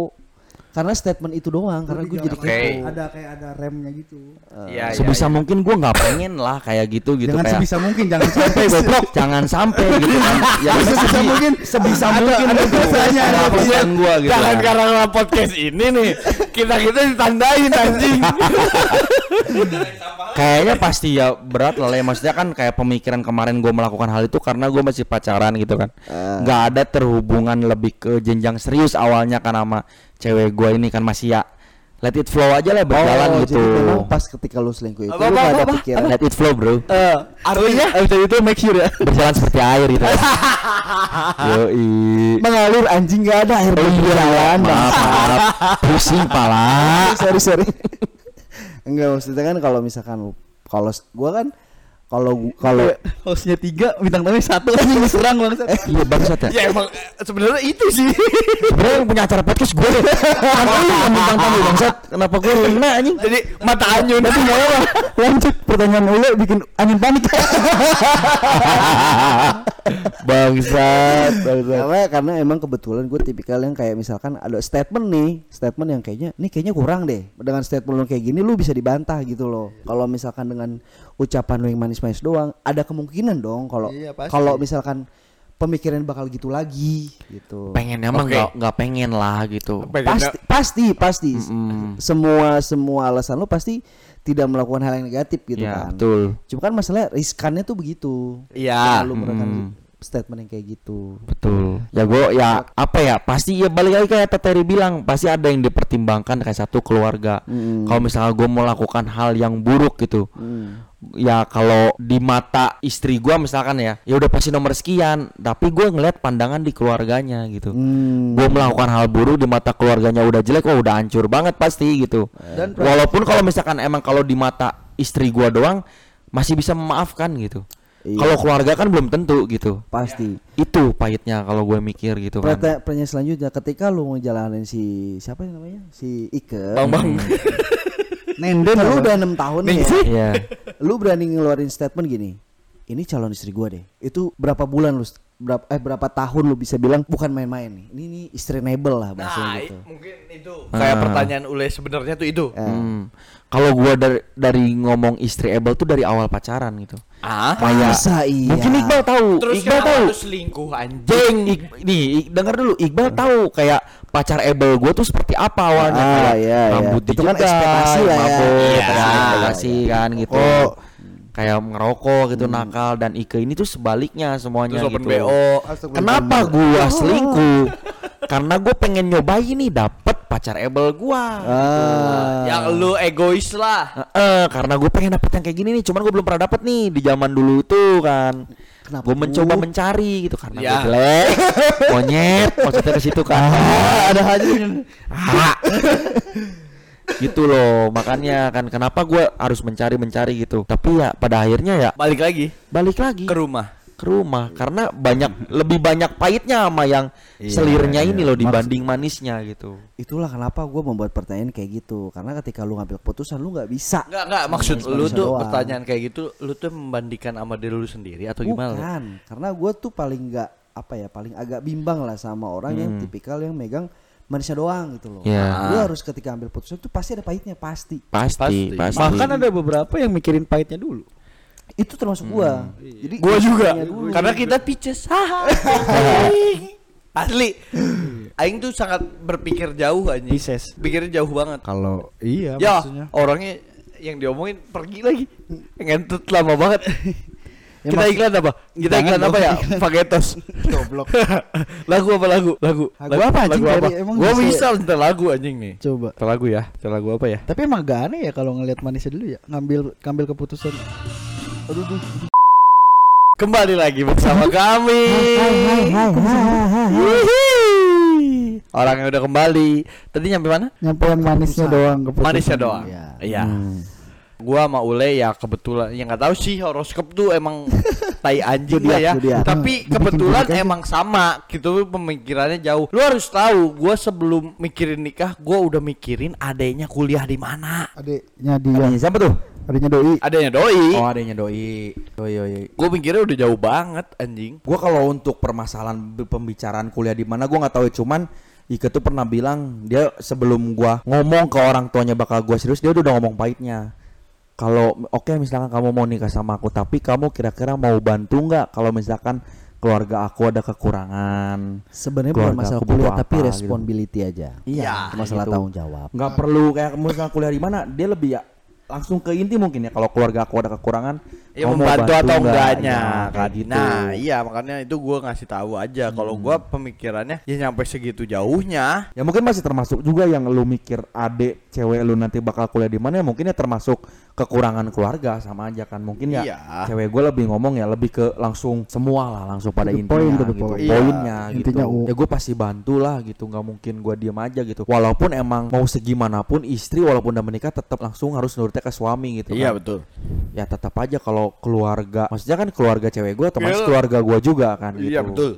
Karena statement itu doang, karena gue jadi kepo. Ada kayak ada remnya gitu. Iya, iya, Sebisa iya. mungkin gua nggak pengen lah kayak gitu gitu jangan kayak. sebisa mungkin, jangan sampai goblok. Jangan sampai gitu kan. Ya Sebisa mungkin, sebisa ada- mungkin ada gitu. dosanya, ada pesan gua gitu. Jangan lah. karena podcast ini nih kita kita ditandain anjing. Kayaknya pasti ya berat lah ya maksudnya kan kayak pemikiran kemarin gue melakukan hal itu karena gue masih pacaran gitu kan nggak ada terhubungan lebih ke jenjang serius awalnya kan sama cewek gue ini kan masih ya let it flow aja lah berjalan oh, gitu jadi memang pas ketika lu selingkuh itu Apa, lu apa, gak ada apa? pikiran. let it flow bro Eh, artinya Abis itu make sure ya berjalan seperti air gitu yoi Mengalir anjing gak ada air Oh iya, berjalan. maaf, maaf. pusing pala sorry sorry. Enggak maksudnya kan kalau misalkan kalau gua kan kalau kalau hostnya tiga bintang tamunya satu anjing diserang bangsat Iya bangsat ya. Ya emang eh, sebenarnya itu sih. Sebenarnya yang punya acara podcast gue deh. Lu yang bintang tamu bangsat. Kenapa gue kena anjing? Jadi mata anyun. Tapi nggak apa. Lanjut pertanyaan Ule bikin angin panik. bangsat, bangsat. karena karena emang kebetulan gue tipikal yang kayak misalkan ada statement nih statement yang kayaknya ini kayaknya kurang deh dengan statement lu kayak gini lu bisa dibantah gitu loh kalau misalkan dengan ucapan lu yang manis-manis doang ada kemungkinan dong kalau Iya, kalau misalkan pemikiran bakal gitu lagi gitu Pengennya mah Oke. nggak nggak pengen lah gitu. pasti pasti pasti Mm-mm. semua semua alasan lu pasti tidak melakukan hal yang negatif gitu Ya, kan betul. cuma kan masalah riskannya tuh begitu Iya. lu Mm. Statement yang kayak gitu Betul. Ya gue ya apa ya pasti ya balik lagi kayak Teteri bilang pasti ada yang dipertimbangkan kayak satu keluarga. Mm. Kalau misalnya gue mau lakukan hal yang buruk gitu, Hmm. ya kalau di mata istri gue misalkan ya, ya udah pasti nomor sekian. Tapi gue ngeliat pandangan di keluarganya gitu. Hmm. Gue melakukan hal buruk di mata keluarganya udah jelek, wah udah hancur banget pasti gitu. Dan Walaupun kalau misalkan emang kalau di mata istri gua doang masih bisa memaafkan gitu. Iya. Kalau keluarga kan belum tentu gitu. pasti Itu pahitnya kalau gue mikir gitu kan. Pertanyaan, pertanyaan selanjutnya ketika lu ngejalanin si siapa yang namanya si Ike Bang Bang. nenden lu udah enam tahun nih ya Iya. lu berani ngeluarin statement gini ini calon istri gua deh itu berapa bulan lu berapa eh berapa tahun lu bisa bilang bukan main-main nih ini nih istrenable lah bahasanya Nah, gitu mungkin itu kayak pertanyaan Ule sebenarnya tuh itu. Hmm. Kalau gua dari dari ngomong istri able tuh dari awal pacaran gitu. Ah. Kayak Masa iya mungkin Iqbal tahu. Terus Iqbal tahu. selingkuh anjing? Jeng, Ik- nih Ik- denger dulu. Iqbal tahu kayak pacar Able gue tuh seperti apa awalnya Ah, kayak iya, iya. rambut Itu kan ekspektasi lah ya. mabuk, Iya. kasih ekspektasi kan gitu. Rokok. Kayak ngerokok gitu nakal dan Ike ini tuh sebaliknya semuanya Terus open gitu. BO. Kenapa gua selingkuh? Karena gue pengen nyobain nih dapet pacar Able gua. ah Yang lu egois lah. Heeh, karena gue pengen dapet yang kayak gini nih, cuman gue belum pernah dapet nih di zaman dulu tuh kan. Kenapa Gue mencoba mencari gitu karena Ya. gue jelek, monyet, maksudnya ke situ kan. ada aja. gitu loh, makanya kan kenapa gue harus mencari mencari gitu. Tapi ya pada akhirnya ya Balik lagi balik lagi ke rumah. Ke rumah karena banyak lebih banyak pahitnya sama yang selirnya ini loh dibanding manisnya gitu. itulah kenapa gua membuat pertanyaan kayak gitu karena ketika lu ngambil keputusan lu nggak bisa Enggak enggak maksud lu tuh doang. pertanyaan kayak gitu lu tuh membandingkan sama diri lu sendiri atau gimana? lu? Bukan, karena gue tuh paling nggak apa ya, paling agak bimbang lah sama orang yang tipikal yang megang manisnya doang gitu loh. Ya. Lu harus ketika ambil putusan tuh pasti ada pahitnya pasti. Pasti, Pasti. pasti. Bahkan ada beberapa yang mikirin pahitnya dulu. Itu termasuk gua. Jadi Gua juga. dulu. Karena kita Pisces. Asli. Aing tuh sangat berpikir jauh anjing. Pisces. Pikirnya jauh banget. Kalau iya Ya, maksudnya. orangnya yang diomongin pergi lagi. Ngentut lama banget. kita mas- iklan apa? Kita iklan apa ya? Fagetos. Goblok. lagu apa lagu? Lagu. Lagu apa, anjing, Lagu apa? Emang Gua bisa bisa ntar lagu anjing nih. Coba. Ntar lagu ya. Ntar lagu apa ya? Tapi emang gak aneh ya kalau ngelihat manisnya dulu ya, ngambil ngambil keputusan. Aduh. Kembali lagi bersama kami. Orang yang udah kembali. Tadi nyampe mana? Nyampean manisnya doang keputusan. Manisnya doang. Iya. Iya. Gua sama Ule ya kebetulan yang nggak tahu sih horoskop tuh emang tai anjing lah ya. Tapi Dibikin kebetulan emang sama gitu pemikirannya jauh. Lu harus tahu, gua sebelum mikirin nikah, gua udah mikirin adanya kuliah di mana. Adiknya dia. Siapa tuh? Adiknya doi. Adanya doi. Oh, adanya doi. Doi, doi. Gue mikirnya udah jauh banget anjing. Gua kalau untuk permasalahan pembicaraan kuliah di mana gua nggak tahu ya, cuman Ike tuh pernah bilang dia sebelum gua ngomong ke orang tuanya bakal gua serius dia udah ngomong pahitnya. Kalau oke misalkan kamu mau nikah sama aku tapi kamu kira-kira mau bantu nggak kalau misalkan keluarga aku ada kekurangan. Sebenarnya bukan masalah kuliah tapi apa, gitu. responsibility aja. Iya, masalah gitu. tanggung jawab. nggak perlu kayak misalkan kuliah di mana dia lebih ya langsung ke inti mungkin ya kalau keluarga aku ada kekurangan Ya membantu bantu atau nggak? enggaknya Ya, kan. kayak gitu. Nah, iya makanya itu gua ngasih tahu aja kalau gua pemikirannya ya nyampe segitu jauhnya. Ya mungkin masih termasuk juga yang lu mikir adek cewek lu nanti bakal kuliah di mana ya mungkin ya termasuk kekurangan keluarga sama aja kan mungkin ya Iya. cewek gue lebih ngomong ya lebih ke langsung semua lah langsung pada intinya point, gitu point. Iya. poinnya gitu Intinya, U. ya gue pasti bantu lah gitu nggak mungkin gue diem aja gitu walaupun emang mau segimanapun istri walaupun udah menikah tetap langsung harus nurut ke suami gitu Iya kan. betul. ya tetap aja kalau keluarga maksudnya kan keluarga cewek gue otomatis Iya. keluarga gue juga kan gitu Iya betul.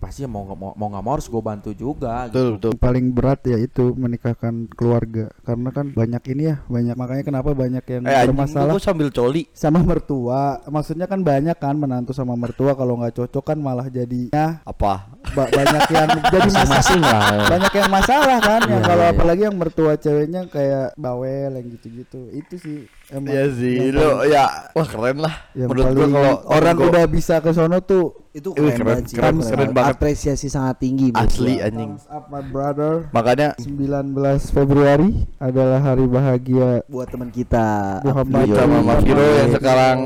Pasti mau nggak mau mau nggak mau harus gue bantu juga Betul betul. Yang paling berat ya itu menikahkan keluarga karena kan banyak ini ya banyak makanya kenapa banyak yang Eh bermasalah sambil coli. sama mertua maksudnya kan banyak kan menantu sama mertua kalau nggak cocok kan malah jadinya Apa? ba- banyak yang jadi masalah ya. banyak yang masalah kan yang Iya, kalau iya. apalagi yang mertua ceweknya kayak bawel yang gitu-gitu itu sih emang Iya sih, paling- ya wah keren lah. yang Menurut gua kalau orang gua- udah bisa ke sono tuh Itu keren, keren, banget sih. keren, Keren keren banget. Apresiasi sangat tinggi asli gua. anjing. Up my brother Makanya 19 Februari adalah hari bahagia buat teman kita. Muhammad sama Iya. yang sekarang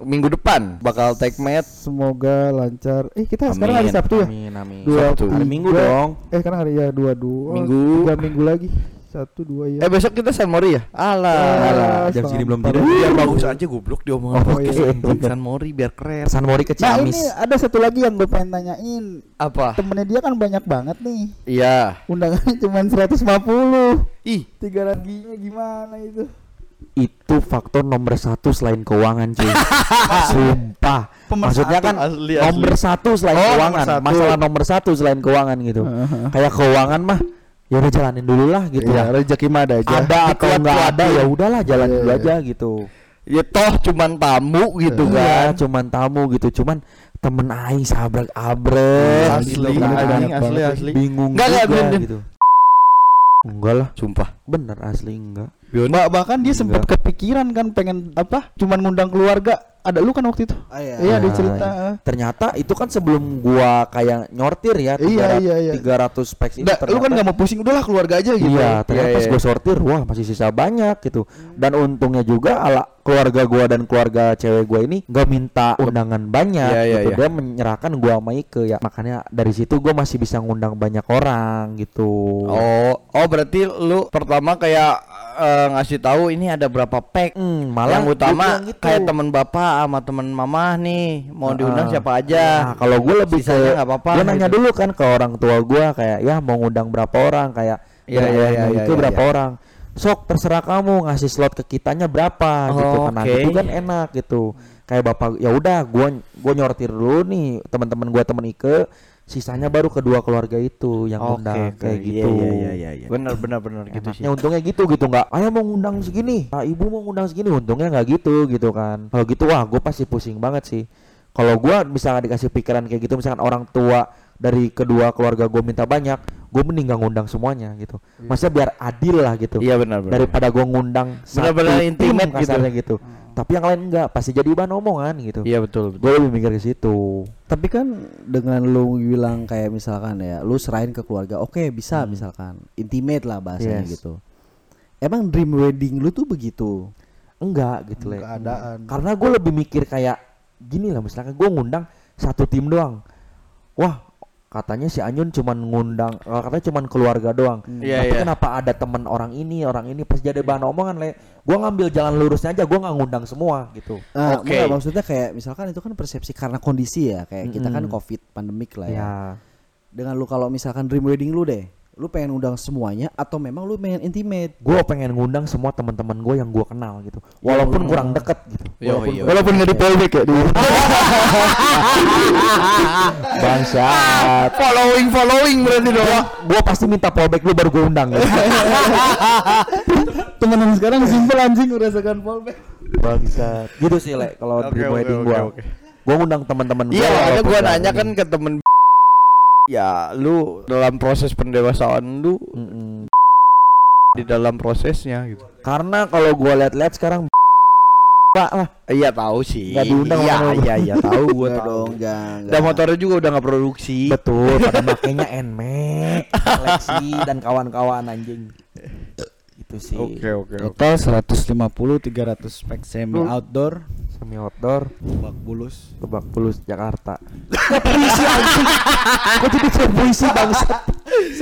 minggu depan bakal take match. semoga lancar eh kita sekarang hari Amin, Sabtu ya amin amin dua Sabtu. Hari Minggu dong. eh sekarang hari ya dua dua Minggu. tiga minggu lagi satu dua ya Eh besok kita San Mori ya? Alah. Alah, jam segini belum tidur. Biar bagus aja goblok diomongin Oh, podcast iya. San Mori biar keren. San Mori ke Nah ini ada satu lagi yang gue pengen tanyain Apa? Temennya dia kan banyak banget nih Iya. Undangannya cuma 150 Ih, Tiga laginya gimana itu itu faktor nomor satu selain keuangan cuy sumpah maksudnya kan asli, asli. nomor satu selain Oh, keuangan nomor satu. masalah nomor satu selain keuangan gitu kayak keuangan mah ya udah jalanin dulu lah gitu Iya lah rezeki mah ada aja ada atau nggak ada ya udahlah jalanin Iya, dulu iya. aja gitu ya toh cuman tamu gitu Iya, kan. cuman tamu gitu cuman temen aing sabrek abrek Asli, gitu kan. anjing, asli, banget. asli. bingung Enggak, enggak, juga gitu enggak lah Sumpah. bener asli enggak Mbak bahkan dia sempat kepikiran kan pengen apa cuman ngundang keluarga ada lu kan waktu itu Ah, iya. iya dia Nah, cerita ternyata itu kan sebelum gua kayak nyortir ya Iya, iya, iya. 300 packs itu Nggak, lu kan ternyata- nggak mau pusing udahlah keluarga aja gitu Iya, ternyata Iya, pas iya. gue sortir, wah masih sisa banyak gitu. Dan untungnya juga ala keluarga gua dan keluarga cewek gua ini nggak minta undangan banyak Iya, iya, gitu. iya. Dia menyerahkan gua sama Ike ya. Makanya dari situ gua masih bisa ngundang banyak orang gitu. Oh, oh berarti lu pertama kayak eh, ngasih tahu ini ada berapa pack. Hmm, malah yang utama gitu. kayak teman bapak sama teman mama nih mau diundang Ah. siapa aja. Nah, kalau gue lebih Sisanya ke nggak apa-apa Gue nanya gitu. dulu kan ke orang tua gua kayak ya mau ngundang berapa orang kayak ya, iya, iya, itu iya, berapa iya. orang. Sok terserah kamu ngasih slot ke kitanya berapa gitu Oh, kan. Nah, oke. itu kan enak gitu. Kayak bapak ya udah gua gua nyortir dulu nih teman-teman gua temen Ike sisanya baru kedua keluarga itu yang Oke, undang oke. kayak Iya, gitu. Iya, iya, iya, iya. Benar, benar, benar gitu sih. Untungnya gitu gitu nggak ayah mau ngundang segini ah, ibu mau ngundang segini untungnya nggak gitu gitu kan kalau gitu wah gue pasti pusing banget sih kalau gue misalnya dikasih pikiran kayak gitu misalkan orang tua dari kedua keluarga gue minta banyak gue mending nggak ngundang semuanya gitu maksudnya biar adil lah gitu Iya benar, benar. daripada gue ngundang satu Benar-benar tim intimate gitu. kasarnya gitu tapi yang lain enggak pasti jadi bahan omongan gitu Iya betul, betul. gue lebih mikir ke situ Tapi kan dengan lu bilang kayak misalkan ya, lu serahin ke keluarga, oke bisa Hmm. misalkan intimate lah bahasanya Yes. gitu. Emang dream wedding lu tuh begitu? enggak gitu keadaan karena gue lebih mikir kayak gini lah misalkan gue ngundang satu tim doang wah katanya si Anyun cuman ngundang eh, katanya cuman keluarga doang Iya, tapi iya. kenapa ada teman orang ini orang ini pas jadi bahan omongan le gue ngambil jalan lurusnya aja gue nggak ngundang semua gitu Nah, Oke. enggak, maksudnya kayak misalkan itu kan persepsi karena kondisi ya, kayak kita kan covid pandemik lah ya. ya Dengan lu kalau misalkan dream wedding lu deh, lu pengen undang semuanya atau memang lu pengen intimate? gue pengen ngundang semua teman-teman gue yang gue kenal gitu walaupun kurang deket gitu Yo, walaupun yo. walaupun nggak di polbek ya dulu bangsat following following berarti dong. gue pasti minta fallback lu baru gue undang gitu. temenan sekarang simpel anjing merasakan polbek bangsat gitu sih le kalau dream oke, wedding gue oke. gue ngundang teman-teman Iya, makanya walaupun gua nggak nanya kan ke temen ya lu dalam proses pendewasaan lu Mm-mm. di dalam prosesnya gitu. Karena kalau gua lihat-lihat sekarang Pak lah Iya tahu sih. Nggak diundang Iya, iya, iya tahu gua tahu. dong, enggak, enggak. Dan motornya juga udah nggak produksi. betul pada makainya Nmax, Galaxy dan kawan-kawan anjing. Itu sih. Oke, oke, oke. total 150 300 pack semi outdoor Semi outdoor bak bulus Lebak Bulus Jakarta. puisi anjing. Kok jadi kayak puisi bangsat.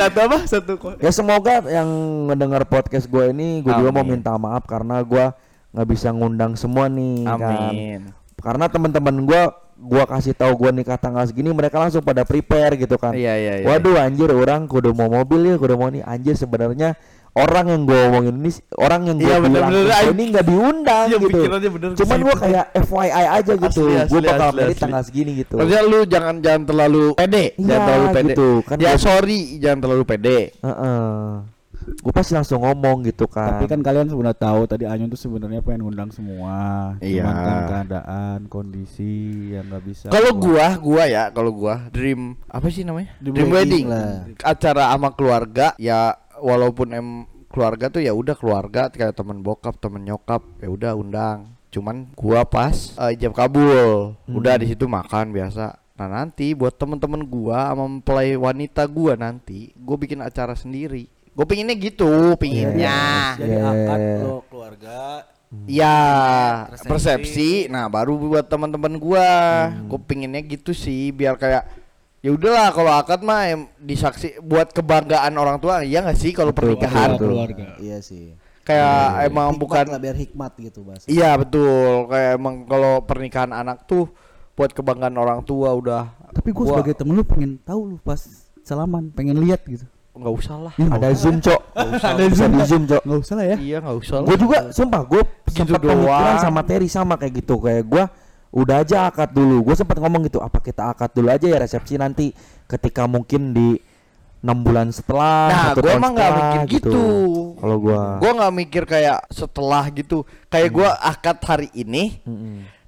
satu apa satu kok Ya semoga yang ngedengar podcast gue ini gue juga mau minta maaf karena gua nggak bisa ngundang semua nih kan. Amin. Karena teman-teman gua gua kasih tahu gua nikah tanggal segini mereka langsung pada prepare gitu kan. Iya, iya, iya. Waduh anjir orang kudu mau mobil ya kudu mau nih anjir sebenarnya orang yang gue omongin ini orang yang gue Iya, bilang bener-bener, info ay- ini nggak diundang Iya, gitu pikirannya bener cuman gue kayak FYI aja gitu gue bakal asli, tanggal segini gitu Maksudnya lu jangan jangan terlalu pede, Iya, jangan terlalu pede. gitu, kan ya gua- sorry, jangan terlalu pede. gue pasti langsung ngomong gitu kan Tapi kan kalian sudah tahu tadi Anyun tuh sebenarnya pengen ngundang semua. Iya. Cuman kan keadaan, kondisi yang nggak bisa. Kalau gua, gua ya, kalau gua dream apa sih namanya? Dream Dream, wedding. wedding lah. Acara sama keluarga ya walaupun em keluarga tuh ya udah keluarga kayak teman bokap, temen nyokap, ya udah undang. Cuman gua pas eh, ijab kabul, udah di situ makan biasa. Nah nanti buat temen-temen gua sama mempelai wanita gua nanti, gua bikin acara sendiri. Gue pinginnya gitu, pinginnya. jadi Iya. akad lo keluarga Ya, Persepsi. persepsi. Nah, baru buat teman-teman gua. Gue pinginnya gitu sih, biar kayak ya udahlah kalau akad mah em, disaksi buat kebanggaan orang tua. Iya nggak sih kalau pernikahan? betul. keluarga. Iya sih. Kayak emang Hikmat bukan lah biar hikmat gitu bahasa. Iya, betul. Kayak emang kalau pernikahan anak tuh buat kebanggaan orang tua udah Tapi gue Gua- sebagai temen lu pengen tahu lu pas salaman, pengen lihat gitu. nggak usah lah. ada zoom cok Ada Zoom, di zoom cok Nggak usah lah ya. Iya, nggak usah lah. gue juga sumpah gue Gitu sempat pemikiran doang. sama Terry sama kayak gitu kayak gue udah aja akad dulu gue sempat ngomong gitu apa kita akad dulu aja ya resepsi nanti ketika mungkin di enam bulan setelah Nah, tahun emang nggak mikir gitu. kalau gue Gua nggak mikir kayak setelah gitu. Kayak gua akad hari ini.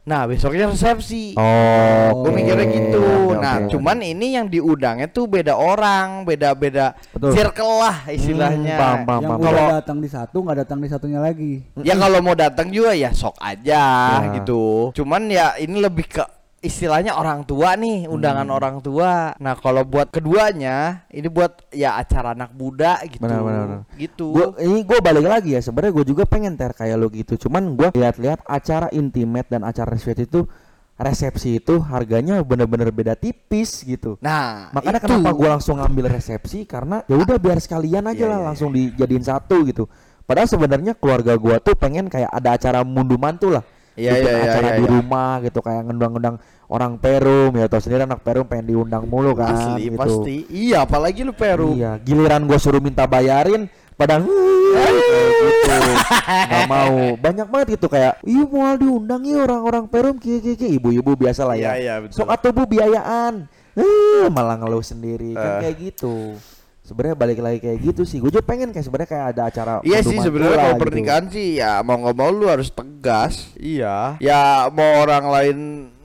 Nah, besoknya resepsi. oh Gue mikirnya gitu. oke, nah, oke. cuman ini yang diundangnya tuh beda orang, beda-beda Betul. circle lah istilahnya. Hmm, paham, paham, Yang paham. udah Kalau datang di satu nggak datang di satunya lagi. ya kalau mau datang juga ya sok aja Ya. gitu. Cuman ya ini lebih ke istilahnya orang tua nih, undangan Hmm. orang tua. Nah, kalau buat keduanya ini buat ya acara anak muda gitu. Benar, benar, benar. Gitu. Gua, ini gue balik lagi ya sebenarnya gue juga pengen ter kayak lo gitu cuman gue lihat-lihat acara intimate dan acara resepsi itu resepsi itu harganya bener-bener beda tipis gitu nah, makanya itu. kenapa gue langsung ngambil resepsi karena ya udah biar sekalian aja Iya, lah iya, langsung dijadiin satu gitu padahal sebenarnya keluarga gue tuh pengen kayak ada acara mundu mantu lah Iya, Bikin iya, iya, acara iya, di iya. rumah gitu kayak ngundang-ngundang orang Perum ya tau sendiri anak Perum pengen diundang mulu kan asli gitu. pasti. Iya, apalagi lu Peru. Iya, giliran gue suruh minta bayarin, pada kayak gitu, nggak mau. Banyak banget gitu kayak, iya mau diundang ya orang-orang Perum, kiki kiki, ibu-ibu biasa lah ya. Iya, betul. Sok atau bu biayaan, eh malah ngeluh sendiri kan Eh. kayak gitu. Sebenarnya balik lagi kayak gitu sih. Gue juga pengen kayak sebenarnya kayak ada acara. Iya sih sebenarnya kalau gitu. pernikahan sih ya mau nggak mau lu harus tegas. Iya. Ya mau orang lain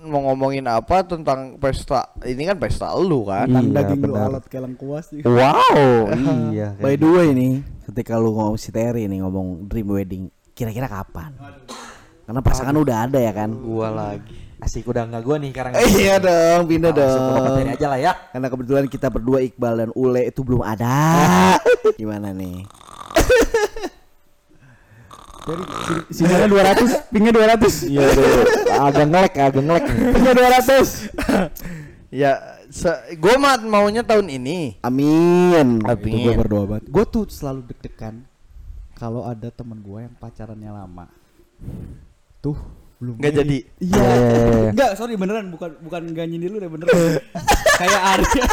mau ngomongin apa tentang pesta ini kan pesta lu kan. Iya, daging lu benar. alat kelang kuas juga. Wow, iya. By the way nih, ketika lu ngomong si Terry nih ngomong dream wedding, kira-kira kapan? Karena pasangan udah ada ya kan? Gua lagi. Asik udah nggak gue nih sekarang. Eh, iya dong, pindah ke dong. aja lah ya. Karena kebetulan kita berdua Iqbal dan Ule itu belum ada. Gimana nih? Sinyalnya 200, pingnya 200. Iya, agak ngelek, agak ngelek. Pingnya 200. Ya gua mah maunya tahun ini. Amin. Itu gue Amin. berdoa banget. Gue tuh selalu deg-degan kalau ada teman gue yang pacarannya lama. Tuh belum Nggak jadi. Iya. Iya, iya, iya. Enggak, sorry beneran bukan bukan enggak nyindir lu deh beneran. kayak Arya.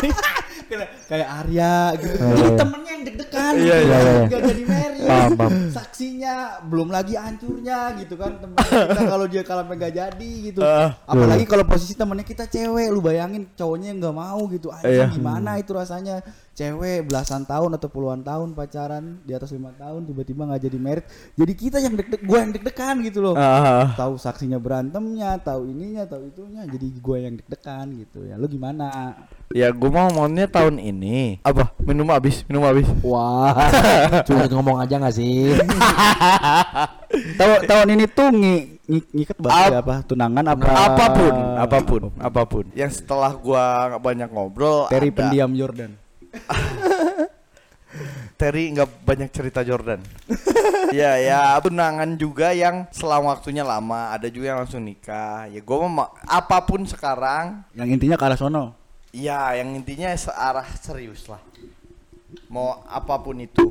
Kayak kayak Arya gitu. Iya, Jadi temennya yang deg-degan. Iya, iya, iya. Jadi paham. Saksinya belum lagi hancurnya gitu kan temen kita kalau dia sampai nggak jadi gitu. Ah. Apalagi kalau posisi temennya kita cewek, lu bayangin cowoknya yang nggak mau gitu. Aja Iya. gimana itu rasanya cewek belasan tahun atau puluhan tahun pacaran di atas lima tahun tiba-tiba nggak jadi merit. Jadi kita yang deg-deg, gue yang deg-degan gitu loh. Ah. Tahu saksinya berantemnya, tahu ininya, tahu itunya. Jadi gue yang deg-degan gitu ya. Lu gimana? Ya gua mau maunya tahun ini. Apa? Minum habis, minum habis. Wah, cuma ngomong aja nggak sih? Tahu tahun ini tuh ngi, ngi- ngikat banget Ap- apa? Tunangan apa? apa pun, apa pun, apa pun. Yang setelah gua nggak banyak ngobrol, Dari ada. pendiam Jordan. Terry nggak banyak cerita Jordan. ya ya tunangan juga yang selang waktunya lama, ada juga yang langsung nikah. Ya gua mau apa pun sekarang, Yang intinya ke arah sono. ya yang intinya searah serius lah. Mau apa pun itu.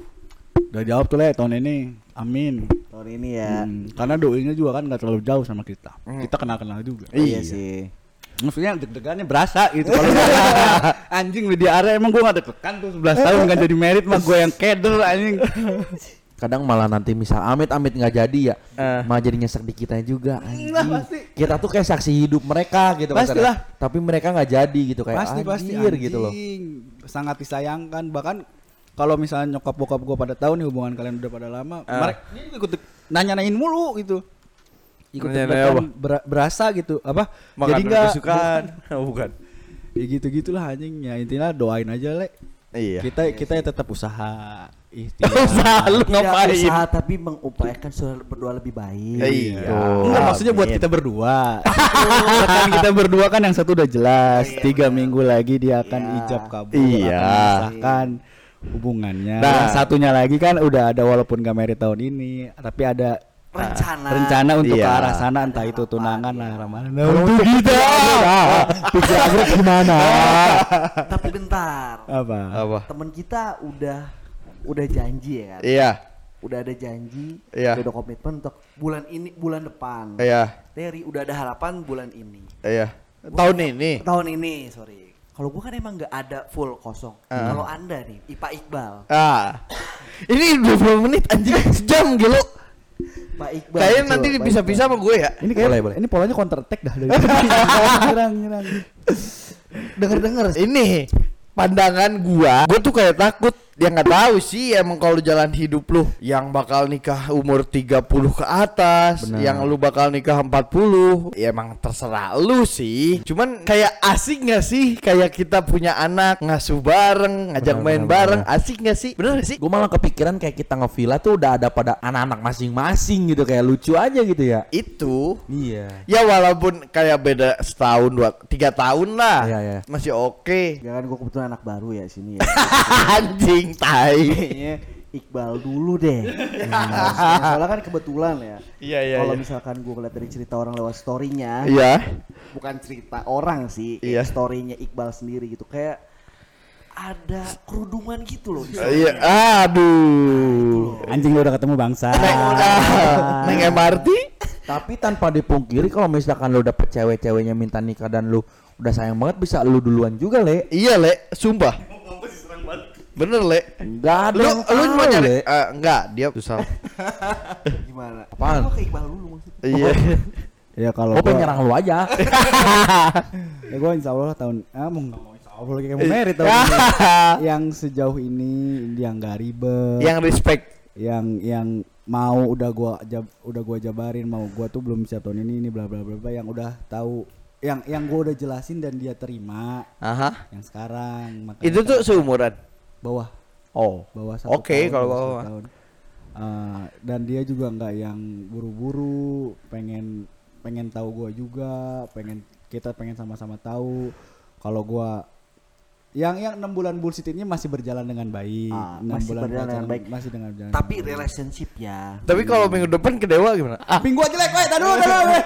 Udah jawab tuh le tahun ini. Amin. Tahun ini ya. Hmm, karena doinya juga kan nggak terlalu jauh sama kita. Hmm. Kita kenal-kenal juga. Iya sih. Maksudnya deg-degannya berasa gitu kalau anjing di area emang gue gak deg-degan tuh 11 tahun kan jadi merit mah gue yang keder anjing kadang malah nanti misal amit-amit nggak jadi ya Eh. malah jadi nyesek di kita juga anjing. Lah, pasti. kita tuh kayak saksi hidup mereka gitu Pastilah. kadang. tapi mereka nggak jadi gitu kayak pasti pasti anjir gitu loh anjing. sangat disayangkan bahkan kalau misalnya nyokap bokap gue pada tahu nih hubungan kalian udah pada lama Ah. mereka ini ikut nanya-nanyain mulu gitu ikut deg-degan, apa? ber- berasa gitu apa Makanan jadi nggak kesukaan. Oh, bukan. ya gitu gitulah anjing ya intinya doain aja le Iya. kita kita ya tetap usaha ikhtiar Usaha lu Tidak ngapain? usaha tapi mengupayakan saudara berdua lebih baik. Iya. Enggak maksudnya buat kita berdua. kan kita berdua kan yang satu udah jelas. Tiga minggu lagi dia akan ijab kabul. Iya. Akan hubungannya. Nah. Yang satunya lagi kan udah ada walaupun gak merit tahun ini, tapi ada Rencana. rencana untuk ke Iya. arah sana entah itu tunangan lah ramalan. kalau untuk kita pikir agrek gimana Tapi bentar. Apa? Apa? Temen kita udah udah janji ya kan. Iya. Udah ada janji, Iya. udah ada komitmen untuk bulan ini bulan depan. Iya. Terry udah ada harapan bulan ini. Iya. Tahun ini. Tahun ini, sorry. Kalau gua kan emang nggak ada full kosong. Ah. Kalau anda nih, Ipa Iqbal, Ah. Ini 20 menit anjing sejam gitu. Pak Iqbal. Kayaknya nanti bisa-bisa sama gue ya. Ini kayak Boleh, boleh. ini polanya counter attack dah dari nyerang nyerang. Denger-denger Ini pandangan gua, gua tuh kayak takut dia nggak tahu sih emang kalau jalan hidup lu yang bakal nikah umur 30 ke atas, Benar. yang lu bakal nikah 40, ya emang terserah lu sih. Cuman kayak asik nggak sih kayak kita punya anak ngasuh bareng, ngajak Benar, main bareng, benar. asik nggak sih? Bener nggak sih? gue malah kepikiran kayak kita ngevilla tuh udah ada pada anak-anak masing-masing gitu kayak lucu aja gitu ya Itu iya ya walaupun kayak beda setahun dua tiga tahun lah, Iya, iya. masih oke. Ya kan gue kebetulan anak baru ya sini ya. Anjing tai. Kayaknya Iqbal dulu deh. Nah, soalnya kan kebetulan ya. Iya iya. Kalau iya. misalkan gue ngeliat dari cerita orang lewat storynya, Iya. bukan cerita orang sih, Iya. storynya Iqbal sendiri gitu, kayak ada kerudungan gitu loh di sana. Iya, aduh. Anjing lu udah ketemu bangsa. Neng MRT? tapi tanpa dipungkiri kalau misalkan lu dapet cewek-ceweknya minta nikah dan lu udah sayang banget bisa lu duluan juga le Iya, Le, sumpah. Bener, Le. Enggak ada Lu yang lu mau nyari Le. Eh, enggak, dia susah. Gimana? Apaan? Kok ke Iqbal dulu maksudnya? Iya. Ya kalau gue pengen gua- nyerang lu aja ya gue insya Allah tahun ah mau nggak mau insya Allah kayak mau merit tahun ini. yang sejauh ini yang gak ribet Yang respect. yang yang mau udah gua jab, udah gua jabarin mau gua tuh belum siap tahun ini ini bla bla bla bla yang udah tahu yang yang gua udah jelasin dan dia terima Aha. yang sekarang makanya Itu tuh seumuran. Bawah Oh. bawah satu Oke, tahun, kalau bawah tahun. Eh, dan dia juga nggak yang buru-buru pengen pengen tahu gua juga pengen kita pengen sama-sama tahu kalau gua yang yang enam bulan bullshit ini masih berjalan dengan baik Ah, masih berjalan dengan baik. masih dengan berjalan Tapi dengan baik. relationship ya. Tapi kalau minggu depan ke Dewa gimana? Ah, Ping gua jelek, weh, dulu, dulu, weh.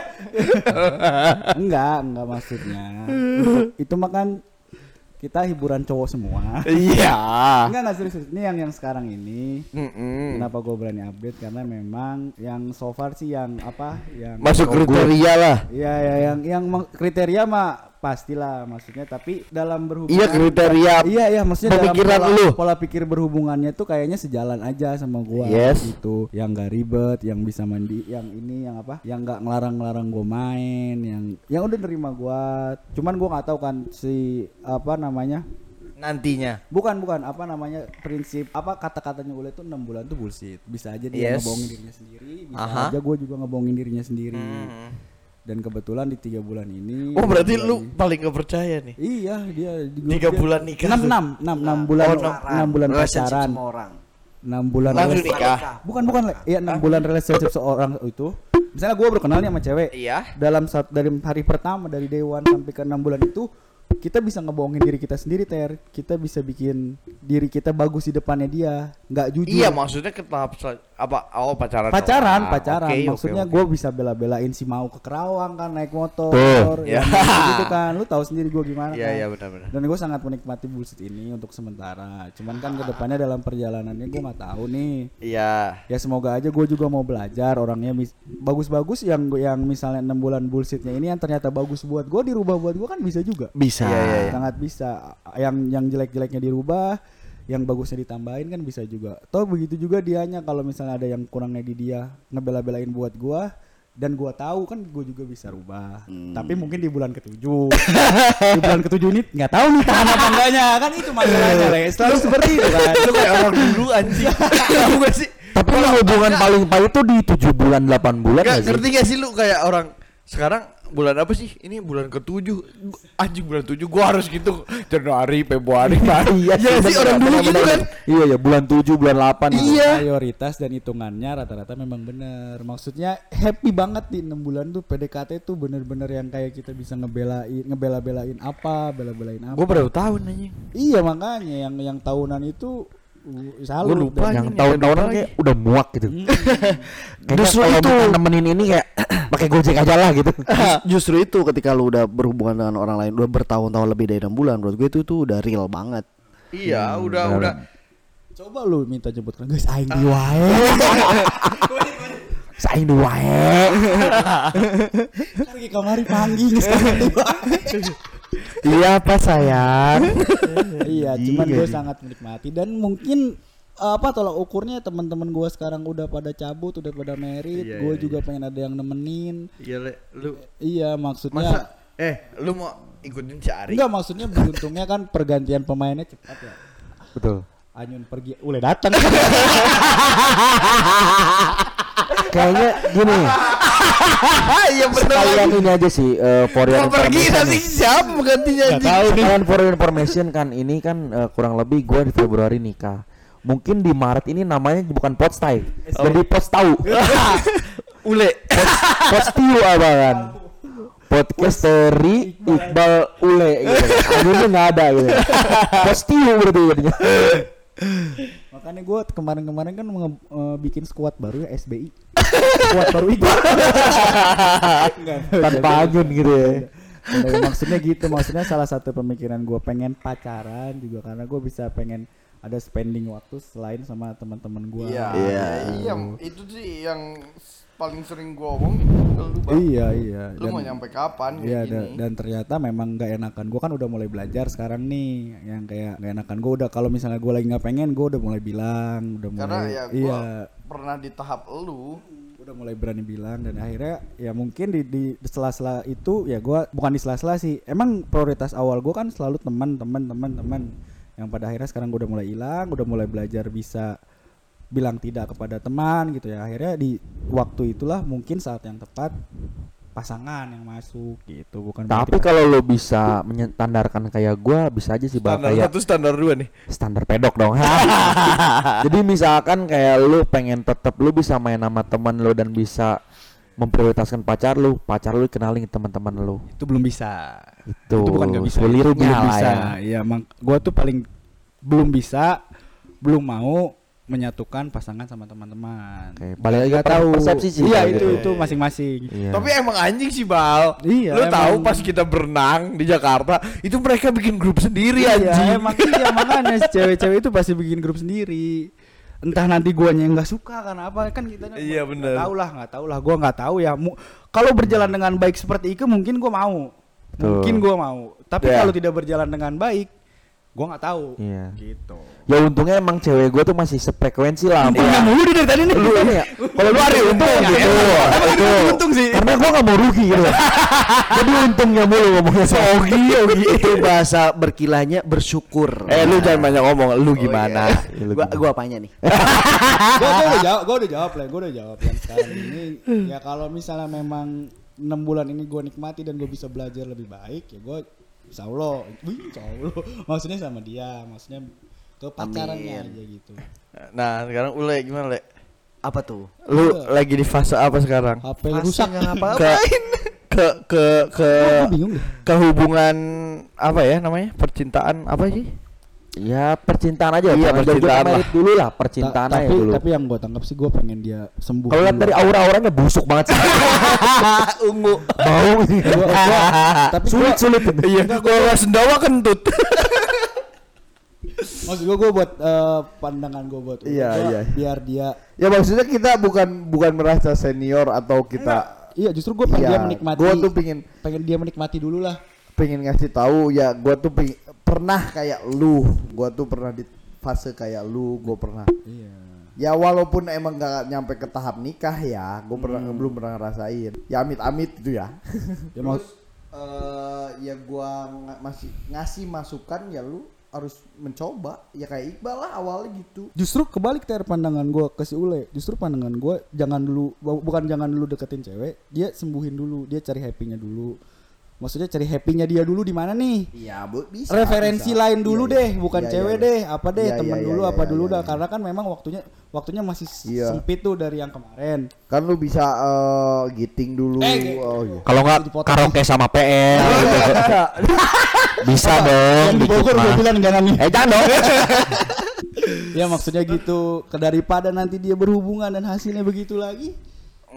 enggak, enggak maksudnya. itu, itu mah kan kita hiburan cowok semua. iya. Enggak, enggak serius. serius. Ini yang yang sekarang ini. Mm-mm. Kenapa gue berani update? Karena memang yang so far sih yang apa? Yang Masuk kriteria lah. Iya, ya, yang yang kriteria mah pastilah maksudnya. Tapi dalam berhubungan. Iya kriteria. Iya, iya, maksudnya dalam pola, lu. pola pikir berhubungannya tuh kayaknya sejalan aja sama gua Yes. gitu. Yang gak ribet, yang bisa mandi, yang ini yang apa? Yang nggak ngelarang-ngelarang gua main, yang yang udah nerima gua. Cuman gua nggak tahu kan si apa namanya? Nantinya. Bukan bukan apa namanya prinsip apa kata-katanya Ule tuh enam bulan tuh bullshit. Bisa aja dia Yes. ngebohongin dirinya sendiri, bisa Aha. aja gue juga ngebohongin dirinya sendiri. Hmm. Dan kebetulan di tiga bulan ini. Oh berarti lu bulan paling gak percaya nih. ini- Iya dia Tiga bulan nikah Enam enam enam enam bulan Oh, enam bulan pacaran. enam bulan Langsung nikah. Bukan bukan iya enam bulan relationship seorang itu. Misalnya gue baru kenal nih sama cewek. Iya. Dalam saat dari hari pertama dari day one sampai ke enam bulan itu kita bisa ngebohongin diri kita sendiri ter kita bisa bikin diri kita bagus di depannya dia nggak jujur Iya maksudnya ke tahap apa? Oh pacaran. pacaran doang. pacaran Oke, oke, maksudnya oke. gue bisa bela-belain si mau ke Kerawang kan naik motor Tuh. ya, Ya. gitu kan lu tahu sendiri gue gimana Iya kan iya benar-benar. dan gue sangat menikmati bullshit ini untuk sementara cuman kan ke depannya dalam perjalanannya gue nggak tahu nih Iya. ya semoga aja gue juga mau belajar orangnya mis- bagus-bagus yang yang misalnya enam bulan bullshitnya ini yang ternyata bagus buat gue dirubah buat gue kan bisa juga Bisa. Iya, iya, iya. sangat bisa yang yang jelek-jeleknya dirubah yang bagusnya ditambahin kan bisa juga toh begitu juga dianya kalau misalnya ada yang kurangnya di dia ngebela-belain buat gua dan gua tahu kan gua juga bisa rubah tapi mungkin di bulan ketujuh di bulan ketujuh ini nggak tahu nih tahan apa enggaknya kan itu masalahnya Le. selalu seperti itu kan Lu kayak orang dulu anjing. Tahu gak sih? Tapi lu hubungan paling pahit itu di 7 bulan 8 bulan Gak gak sih? ngerti gak sih lu kayak orang sekarang bulan apa sih? Ini bulan ketujuh. Anjing bulan tujuh. Gua harus gitu. Januari, Februari, Maret. Iya, Iya sih orang dulu gitu kan? Iya ya bulan 7 bulan 8 gitu. Iya. prioritas dan hitungannya rata-rata memang benar maksudnya happy banget di enam bulan tuh PDKT tuh bener-bener yang kayak kita bisa ngebelain ngebela-belain apa bela-belain apa Gua baru tahun anjing. Iya makanya yang yang tahunan itu salut. Gua lupa Yang tahun-tahunan kayak udah muak gitu. Kayaknya Justru kalau itu. nemenin ini kayak pakai Gojek aja lah gitu. Justru itu ketika lu udah berhubungan dengan orang lain udah bertahun-tahun lebih dari enam bulan menurut gue itu tuh udah real banget. Iya udah benar. udah Coba lu minta jemput guys aing di wae. Saing dua wae. Lagi kamari panggil di. Iya apa sayang? Iya, cuman gue sangat menikmati dan mungkin apa tolak ukurnya teman-teman gue sekarang udah pada cabut, udah pada merit, Iya, gue iya, juga pengen ada yang nemenin. Iya le Lu Iya, maksudnya Masa Eh lu mau ikutin si Ari enggak maksudnya beruntungnya kan pergantian pemainnya cepat ya. Betul. Anyun pergi, udah datang. Kayaknya gini. Iya bener Sekalian ini aja sih eh, for your Mau pergi information nanti siapa gantinya tahu. Sekalian for your information kan ini kan eh, kurang lebih gua di Februari nikah. Mungkin di Maret ini namanya bukan Potstai, jadi Pots tahu. Ule Postiu apa kan? Podcasteri Iqbal Ule gitu. Akhirnya nggak ada gitu. Postiu berarti jadinya. Makanya gue kemarin-kemarin kan nge- eh, bikin squad baru ya SBI. squad baru itu. Tanpa Anyun gitu ya. Nah, maksudnya gitu, maksudnya salah satu pemikiran gue pengen pacaran juga karena gue bisa pengen ada spending waktu selain sama teman-teman gue. Iya Iya. Iya itu sih yang paling sering gua omongin Lu Bang. Iya iya. Lu mau nyampe kapan Iya kayak da- gini dan ternyata memang nggak enakan. Gue kan udah mulai belajar sekarang nih, yang kayak nggak enakan. Gue udah kalau misalnya gue lagi nggak pengen, gue udah mulai bilang, udah mulai. Karena ya iya. pernah di tahap lu udah mulai berani bilang dan akhirnya ya mungkin di di sela-sela itu ya gua bukan di sela-sela sih emang prioritas awal gua kan selalu teman teman teman teman yang pada akhirnya sekarang gua udah mulai hilang udah mulai belajar bisa bilang tidak kepada teman gitu ya. Akhirnya di waktu itulah mungkin saat yang tepat pasangan yang masuk gitu. Bukan Tapi kalau lo bisa menyandarkan kayak gua bisa aja sih standar kayak satu standar dua nih. Standar pedok dong. Jadi misalkan kayak lu pengen tetap lu bisa main sama teman lu dan bisa memprioritaskan pacar lu, pacar lu kenalin ke teman-teman lu. itu belum bisa. Itu, itu bukan nggak bisa. Sulirunya belum bisa ya. iya emang gua tuh paling belum bisa belum mau menyatukan pasangan sama teman-teman Oke, balik lagi tahu persepsi sih iya itu gitu. itu masing-masing Iya. tapi emang anjing sih bal Iya, lu emang. tahu pas kita berenang di Jakarta itu mereka bikin grup sendiri iya anjing emang iya makanya cewek-cewek itu pasti bikin grup sendiri entah nanti guanya yang nggak suka kan apa kan kita Iya, bener. tahu lah nggak tahu lah gua nggak tahu ya kalau berjalan dengan baik seperti itu mungkin gua mau Betul. mungkin gua mau tapi Ya. kalau tidak berjalan dengan baik gua nggak tahu Iya. gitu Ya untungnya emang cewek gue tuh masih sefrekuensi lah. sama- Untungnya mulu dari tadi nih. Lu ini ya. Kalau lu ada untung Ya, gitu. Itu. itu untung sih. Karena gua gak mau rugi gitu. Jadi untungnya mulu ngomongnya Ogi, ogi. itu bahasa berkilahnya bersyukur. eh lu jangan banyak ngomong lu gimana Ya, lu gua gimana? gua apanya nih? gua, gua udah jawab, gua udah jawab lah, gua udah jawab yang sekarang ini. Ya kalau misalnya memang enam bulan ini gua nikmati dan gua bisa belajar lebih baik, ya gua Insya Allah, wih, insya Allah. Maksudnya sama dia, maksudnya ke pacarannya Amin. aja gitu. nah sekarang ule gimana le Apa tuh? lu lagi di fase apa sekarang HP lu rusak. nggak ngapa ke ke ke ke deh. ke hubungan apa ya namanya percintaan apa sih Ya percintaan aja. Iya, percintaan merit dulu lah, percintaan Ta- aja tapi dulu. tapi yang gue tangkap sih gue pengen dia sembuh Kalau lihat dari aura-auranya busuk banget sih. Ungu. Bau ini. Gua- gua- tapi sulit sulit. Iya, kalau nggak sendawa kentut. maksud gue gue buat eh, pandangan gue buat Iya, gua iya. biar dia Ya maksudnya kita bukan bukan merasa senior atau kita iya justru gue pengen Iya, dia menikmati gua tuh pengen- pengen dia menikmati dulu lah pengen ngasih tahu ya gua tuh pengen, pernah kayak lu. Gua tuh pernah di fase kayak lu gua pernah. Iya. Ya walaupun emang nggak nyampe ke tahap nikah ya gua pernah belum pernah ngerasain. Ya amit amit gitu ya. Ya terus eh, ya gua nga- masih ngasih masukan ya lu harus mencoba. Ya kayak Iqbal lah awalnya gitu. Justru kebalik ter pandangan gue ke si Ule. Justru pandangan gue jangan dulu bu- bukan jangan dulu deketin cewek dia sembuhin dulu dia cari happynya dulu maksudnya cari happynya dia dulu di mana nih iya bu bisa referensi bisa. lain dulu Iya, deh iya. bukan Iya, cewek iya, iya. deh apa deh Iya, teman iya, dulu iya, apa iya, dulu iya, dah iya. karena kan memang waktunya waktunya masih Iya. sempit tuh dari yang kemarin kan lu bisa eh, giting dulu Eh, oh iya Kalau nggak karaoke sama PL gitu. Bisa dong. yang di Bogor gue bilang jangan nih Eh jangan dong. ya maksudnya gitu daripada nanti dia berhubungan dan hasilnya begitu lagi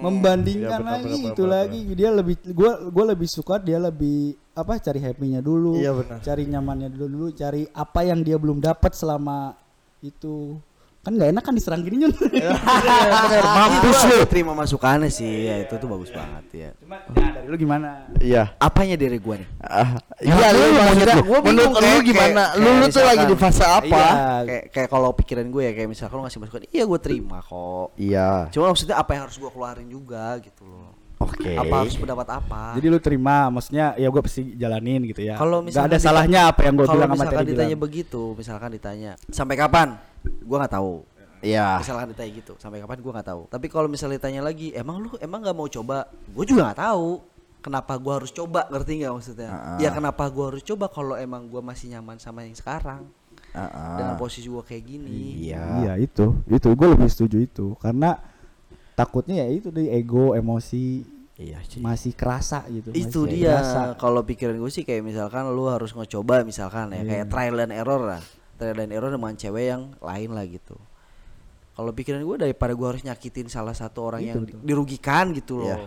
membandingkan iya, benar, lagi benar, itu benar, lagi. dia lebih gua gua lebih suka dia lebih apa cari happynya dulu Iya, benar. cari nyamannya dulu dulu cari apa yang dia belum dapat selama itu kan nggak enak kan diserang gini nyun Mampus lu. Terima masukannya sih. Ya itu tuh bagus banget ya. cuma nah, dari lu gimana Iya. Apanya dari gua nih? Ah, Ya, iya, lu lu maksudnya menurut bingung, lu gimana? Lu lu tuh lagi di fase apa? Iya, kayak kayak kalau pikiran gue ya kayak misalkan lu ngasih masukan, iya gue terima kok. Iya. Cuma maksudnya apa yang harus gue keluarin juga gitu loh. Oke. Apa harus mendapat apa? jadi lu terima maksudnya ya gue pasti jalanin gitu ya kalau nggak misalkan ada salahnya apa yang gue kalau bilang sama misalkan tadi ditanya bilang begitu, misalkan ditanya sampai kapan? Gua nggak tahu. Iya. Misalkan ditanya gitu, sampai kapan gua nggak tahu. Tapi kalau misalnya ditanya lagi, emang lu emang nggak mau coba? Gue juga nggak tahu. Kenapa gua harus coba? Ngerti nggak maksudnya? Ah. Ya kenapa gua harus coba kalau emang gua masih nyaman sama yang sekarang Ah, dengan posisi gua kayak gini. Iya. Iya itu, itu gue lebih setuju itu karena takutnya ya itu di ego, emosi Iya sih. masih kerasa gitu. Itu masih dia. Kalau pikiran gue sih kayak misalkan lu harus ngecoba misalkan ya kayak trial and error lah. Trial and error dengan cewek yang lain lah gitu. Kalau pikiran gue daripada gue harus nyakitin salah satu orang yang di- dirugikan gitu loh. Iya.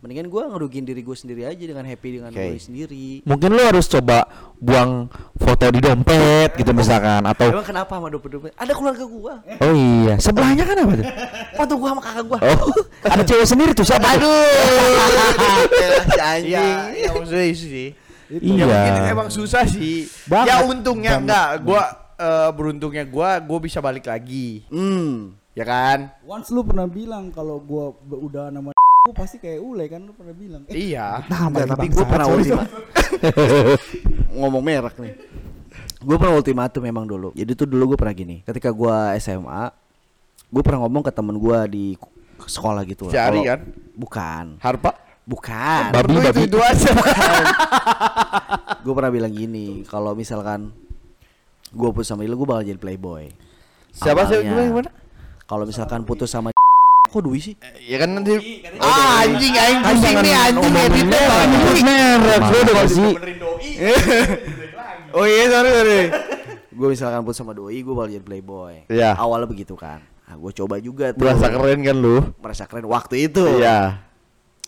Mendingan gue ngerugiin diri gue sendiri aja dengan happy dengan Oke. gue sendiri. Mungkin lu harus coba buang foto di dompet gitu misalkan atau Emang kenapa sama dompet-dompet? Ada keluarga gua. Oh iya, sebelahnya kan apa tuh? Foto gua sama kakak gua. Oh, ada cewek sendiri tuh siapa? Aduh. si anjing. Iya, iya maksudnya itu sih. Iya. Ya mungkin emang susah sih. Banget. Ya untungnya Banget. enggak, gua eh, beruntungnya gua gua bisa balik lagi. Hmm. Ya kan? Once lu pernah bilang kalau gua udah nama gua pasti kayak ule kan lu pernah bilang. Eh, Iya. nah, Enggak, bagi tapi gue pernah sorry, ultima ngomong merek nih. Gue pernah ultimatum memang dulu. Jadi tuh dulu gue pernah gini. Ketika gue SMA, gue pernah ngomong ke temen gue di sekolah gitu. lah. Si Ari Kalau- kan? Bukan. Harpa? Bukan. Babi, Lu babi. itu, itu aja. gue pernah bilang gini. Kalau misalkan gue putus sama dia, gue bakal jadi playboy. Siapa sih Awalnya. gue yang mana? Kalau misalkan putus sama kok Dwi sih? Ya kan nanti ah, anjing aing pusing nih anjing editnya merek. Bang. Nyebut merek, lu udah sih? Oh iya sorry sorry. Gue misalkan putus sama Doi, gue bakal jadi playboy. Iya. Awalnya begitu kan. Nah, gue coba juga tuh. Berasa keren kan lu? merasa keren waktu itu. Iya.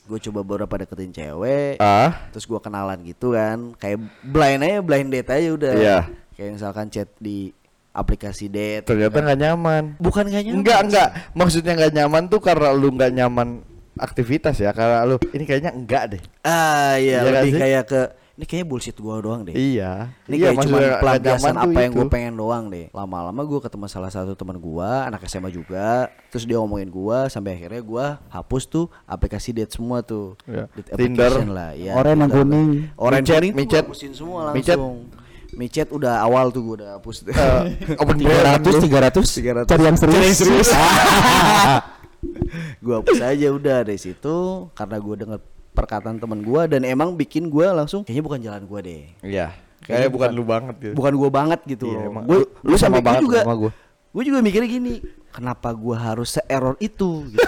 Gue coba beberapa deketin cewek, Ah, terus gue kenalan gitu kan, kayak blind aja, blind date aja udah. Iya. Kayak misalkan chat di aplikasi date. ternyata nggak nyaman. Bukan gak nyaman. Enggak enggak, maksudnya nggak nyaman tuh karena lu nggak nyaman aktivitas ya, karena lu ini kayaknya enggak deh. Ah iya, Iya kan lebih kayak ke ini kayaknya bullshit gua doang deh. Iya. Ini iya, kayak cuma nggak pelampiasan tuh apa yang gue pengen doang deh. Lama-lama gue ketemu salah satu teman gua, anak SMA juga. Terus dia ngomongin gua sampai akhirnya gua hapus tuh aplikasi date semua tuh. Iya. Date Tinder. application lah, ya. Oren yang kuning. Oren Micet, kuning micet. hapusin semua langsung. Micet udah awal tuh gua udah hapus. Eh, open Tiga plan ratus, lu. tiga ratus. Cari yang serius. gua hapus aja udah dari situ karena gua denger perkataan temen gua dan emang bikin gua langsung kayaknya bukan jalan gua deh. Iya. Kayaknya Kayak bukan bukan- lu banget gitu. bukan gua banget gitu Iya, loh. emang. Gua, Lu- lu sama banget juga, sama gua. Gue juga mikirnya gini, kenapa gua harus se-error itu? gitu.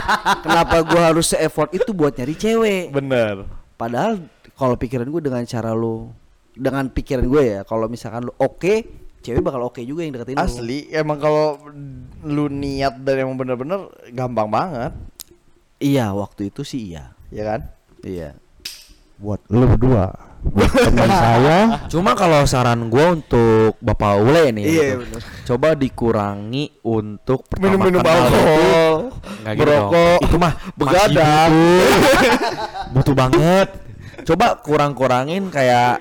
kenapa gua harus se-effort itu buat nyari cewek? Bener. Padahal kalau pikiran gue dengan cara lu, dengan pikiran gue ya, kalau misalkan lu oke, cewek bakal oke juga yang deketin lu. Asli, emang kalau lu niat dan emang bener-bener gampang banget, Iya, waktu itu sih iya. ya kan? Iya. Buat lu berdua. Buat teman saya. Cuma kalau saran gua untuk Bapak Ule nih Iya, gitu, bener. Coba dikurangi untuk kenal itu alkohol, gitu merokok, dong. Itu mah begadang. butuh banget. Coba kurang-kurangin kayak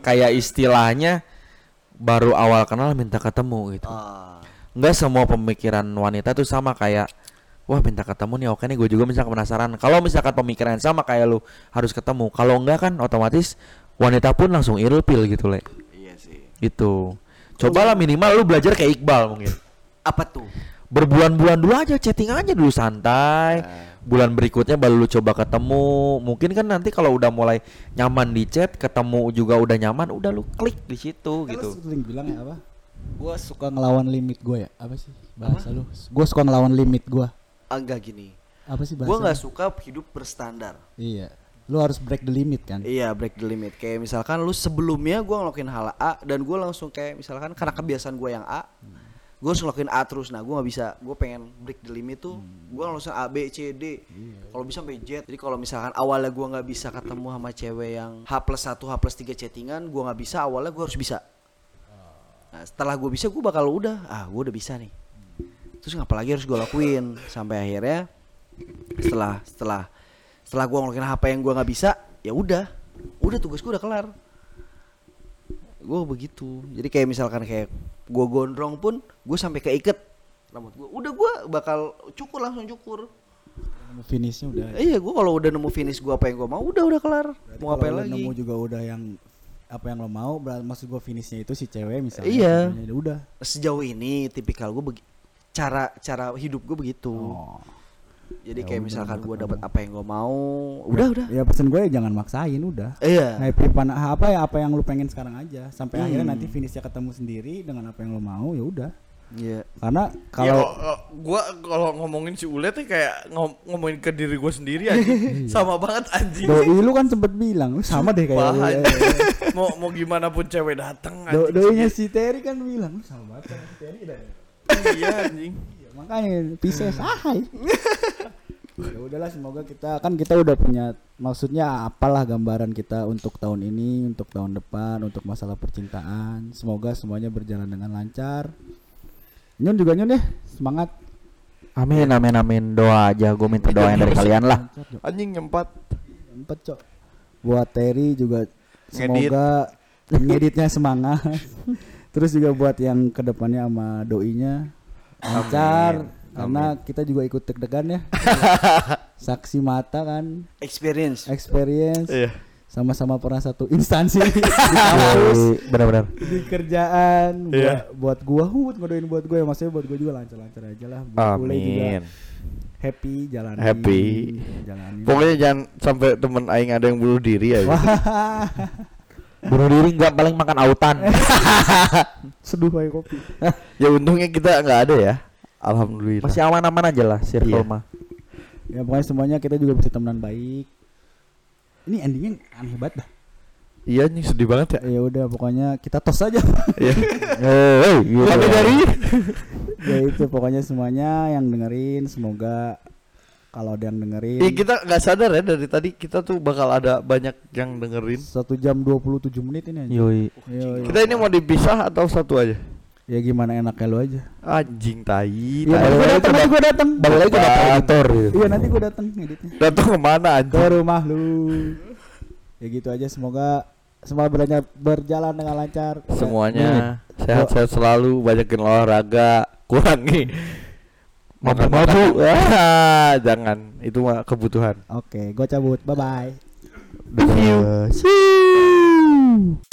kayak istilahnya baru awal kenal minta ketemu gitu. Ah. Nggak semua pemikiran wanita tuh sama kayak wah minta ketemu nih oke nih gue juga misalkan penasaran. Kalau misalkan pemikiran sama kayak lu harus ketemu. Kalau enggak kan otomatis wanita pun langsung ilpil gitu le. Iya sih. Gitu. Cobalah minimal lu belajar kayak Iqbal mungkin. Apa tuh? Berbulan-bulan dulu aja chatting aja dulu santai. Bulan berikutnya baru lu coba ketemu. Mungkin kan nanti kalau udah mulai nyaman di chat, ketemu juga udah nyaman, udah lu klik di situ Kan gitu. lu sering bilang ya apa? Gua suka ngelawan limit gue ya. Apa sih bahasa lu? Gua suka ngelawan limit gua. Enggak gini. Apa sih bahasa? Gue nggak suka hidup berstandar. Iya. Lu harus break the limit kan? Iya break the limit. Kayak misalkan lu sebelumnya gue ngelakuin hal A dan gue langsung kayak misalkan karena kebiasaan gue yang A, gue harus ngelakuin A terus. Nah gue nggak bisa. Gue pengen break the limit tuh. Gue langsung A B C D. Kalau bisa sampai Z. Jadi kalau misalkan awalnya gue nggak bisa ketemu sama cewek yang H plus 1 H plus 3 chattingan, gue nggak bisa. Awalnya gue harus bisa. Nah, setelah gue bisa gue bakal udah. Ah gue udah bisa nih. Terus ngapa lagi harus gue lakuin sampai akhirnya setelah setelah setelah gue ngelakuin apa yang gue nggak bisa ya udah udah tugas gue udah kelar gue begitu jadi kayak misalkan kayak gue gondrong pun gue sampai keiket rambut gue udah gue bakal cukur langsung cukur. Finishnya udah. iya gue kalau udah nemu finish gue apa yang gue mau udah udah kelar. Mau Kalau ngapain lu lagi? nemu juga udah yang apa yang lo mau berarti maksud gua finishnya itu si cewek misalnya Iya. ya udah. Sejauh ini tipikal gue cara cara hidup gue begitu. Oh jadi Ya kayak udah, misalkan gue dapat apa yang gue mau udah udah ya pesan gue jangan maksain udah iya happy pana apa ya apa yang lu pengen sekarang aja sampai Hmm. akhirnya nanti finishnya ketemu sendiri dengan apa yang lo mau ya udah iya karena Kalau kalau gua kalau ngomongin si Ule tuh kayak ngom- ngomongin ke diri gua sendiri aja. Sama banget anjing. doi lu kan sempet bilang lu sama deh kayak lu, ya. mau mau gimana pun cewek datang Do anjing. doinya si Terry kan bilang lu sama banget sama si Terry dah. iya anjing. Ya, makanya Pisces ahai ya udahlah semoga kita kan kita udah punya maksudnya apalah gambaran kita untuk tahun ini untuk tahun depan untuk masalah percintaan. Semoga semuanya berjalan dengan lancar. Nyun juga Nyun ya. Semangat. Amin amin amin. Doa aja gue minta doa yang dari kalian lah. Anjing nyempat. empat cok. Buat Terry juga Ngedit. semoga ngeditnya semangat. Terus juga buat yang ke depannya sama doinya. Lancar karena kita juga ikut deg-degan ya saksi mata kan experience experience Iya. sama-sama pernah satu instansi di kampus Benar-benar. di kerjaan buat, Iya. buat gua hut ngodoin buat gua ya maksudnya buat gua juga lancar-lancar aja lah buat Ule juga Amin. happy jalan Happy. jalanin Pokoknya jangan sampai temen aing ada yang bunuh diri aja. wah Bunuh diri nggak paling makan autan. seduh aja kopi ya untungnya kita nggak ada ya. Alhamdulillah. Masih aman-aman aja lah circle Iya. mah. ya pokoknya semuanya kita juga bisa temenan baik ini endingnya aneh banget dah Iya nih sedih banget ya. ya udah pokoknya kita tos aja Iya. Eh, gitu. Tapi dari ya itu pokoknya semuanya yang dengerin semoga kalau ada yang dengerin Iya kita nggak sadar ya dari tadi kita tuh bakal ada banyak yang dengerin. satu jam 27 menit ini aja. Yoi. Yoi. Kita ini mau dipisah atau satu aja? Ya gimana enaknya lu aja Anjing tai. Tai. nanti gua datang, nanti gua datang. Balik lagi ke editor gitu. Iya, nanti gua datang ngeditnya. Datang ke mana Ke anjing? rumah lu. Ya gitu aja, semoga semua berjalan berjalan dengan lancar. Semuanya sehat-sehat selalu, banyakin olahraga, kurangi Mabuk-mabuk. Ah, jangan, itu mah kebutuhan. Oke, gua cabut. Bye bye. See you. See you.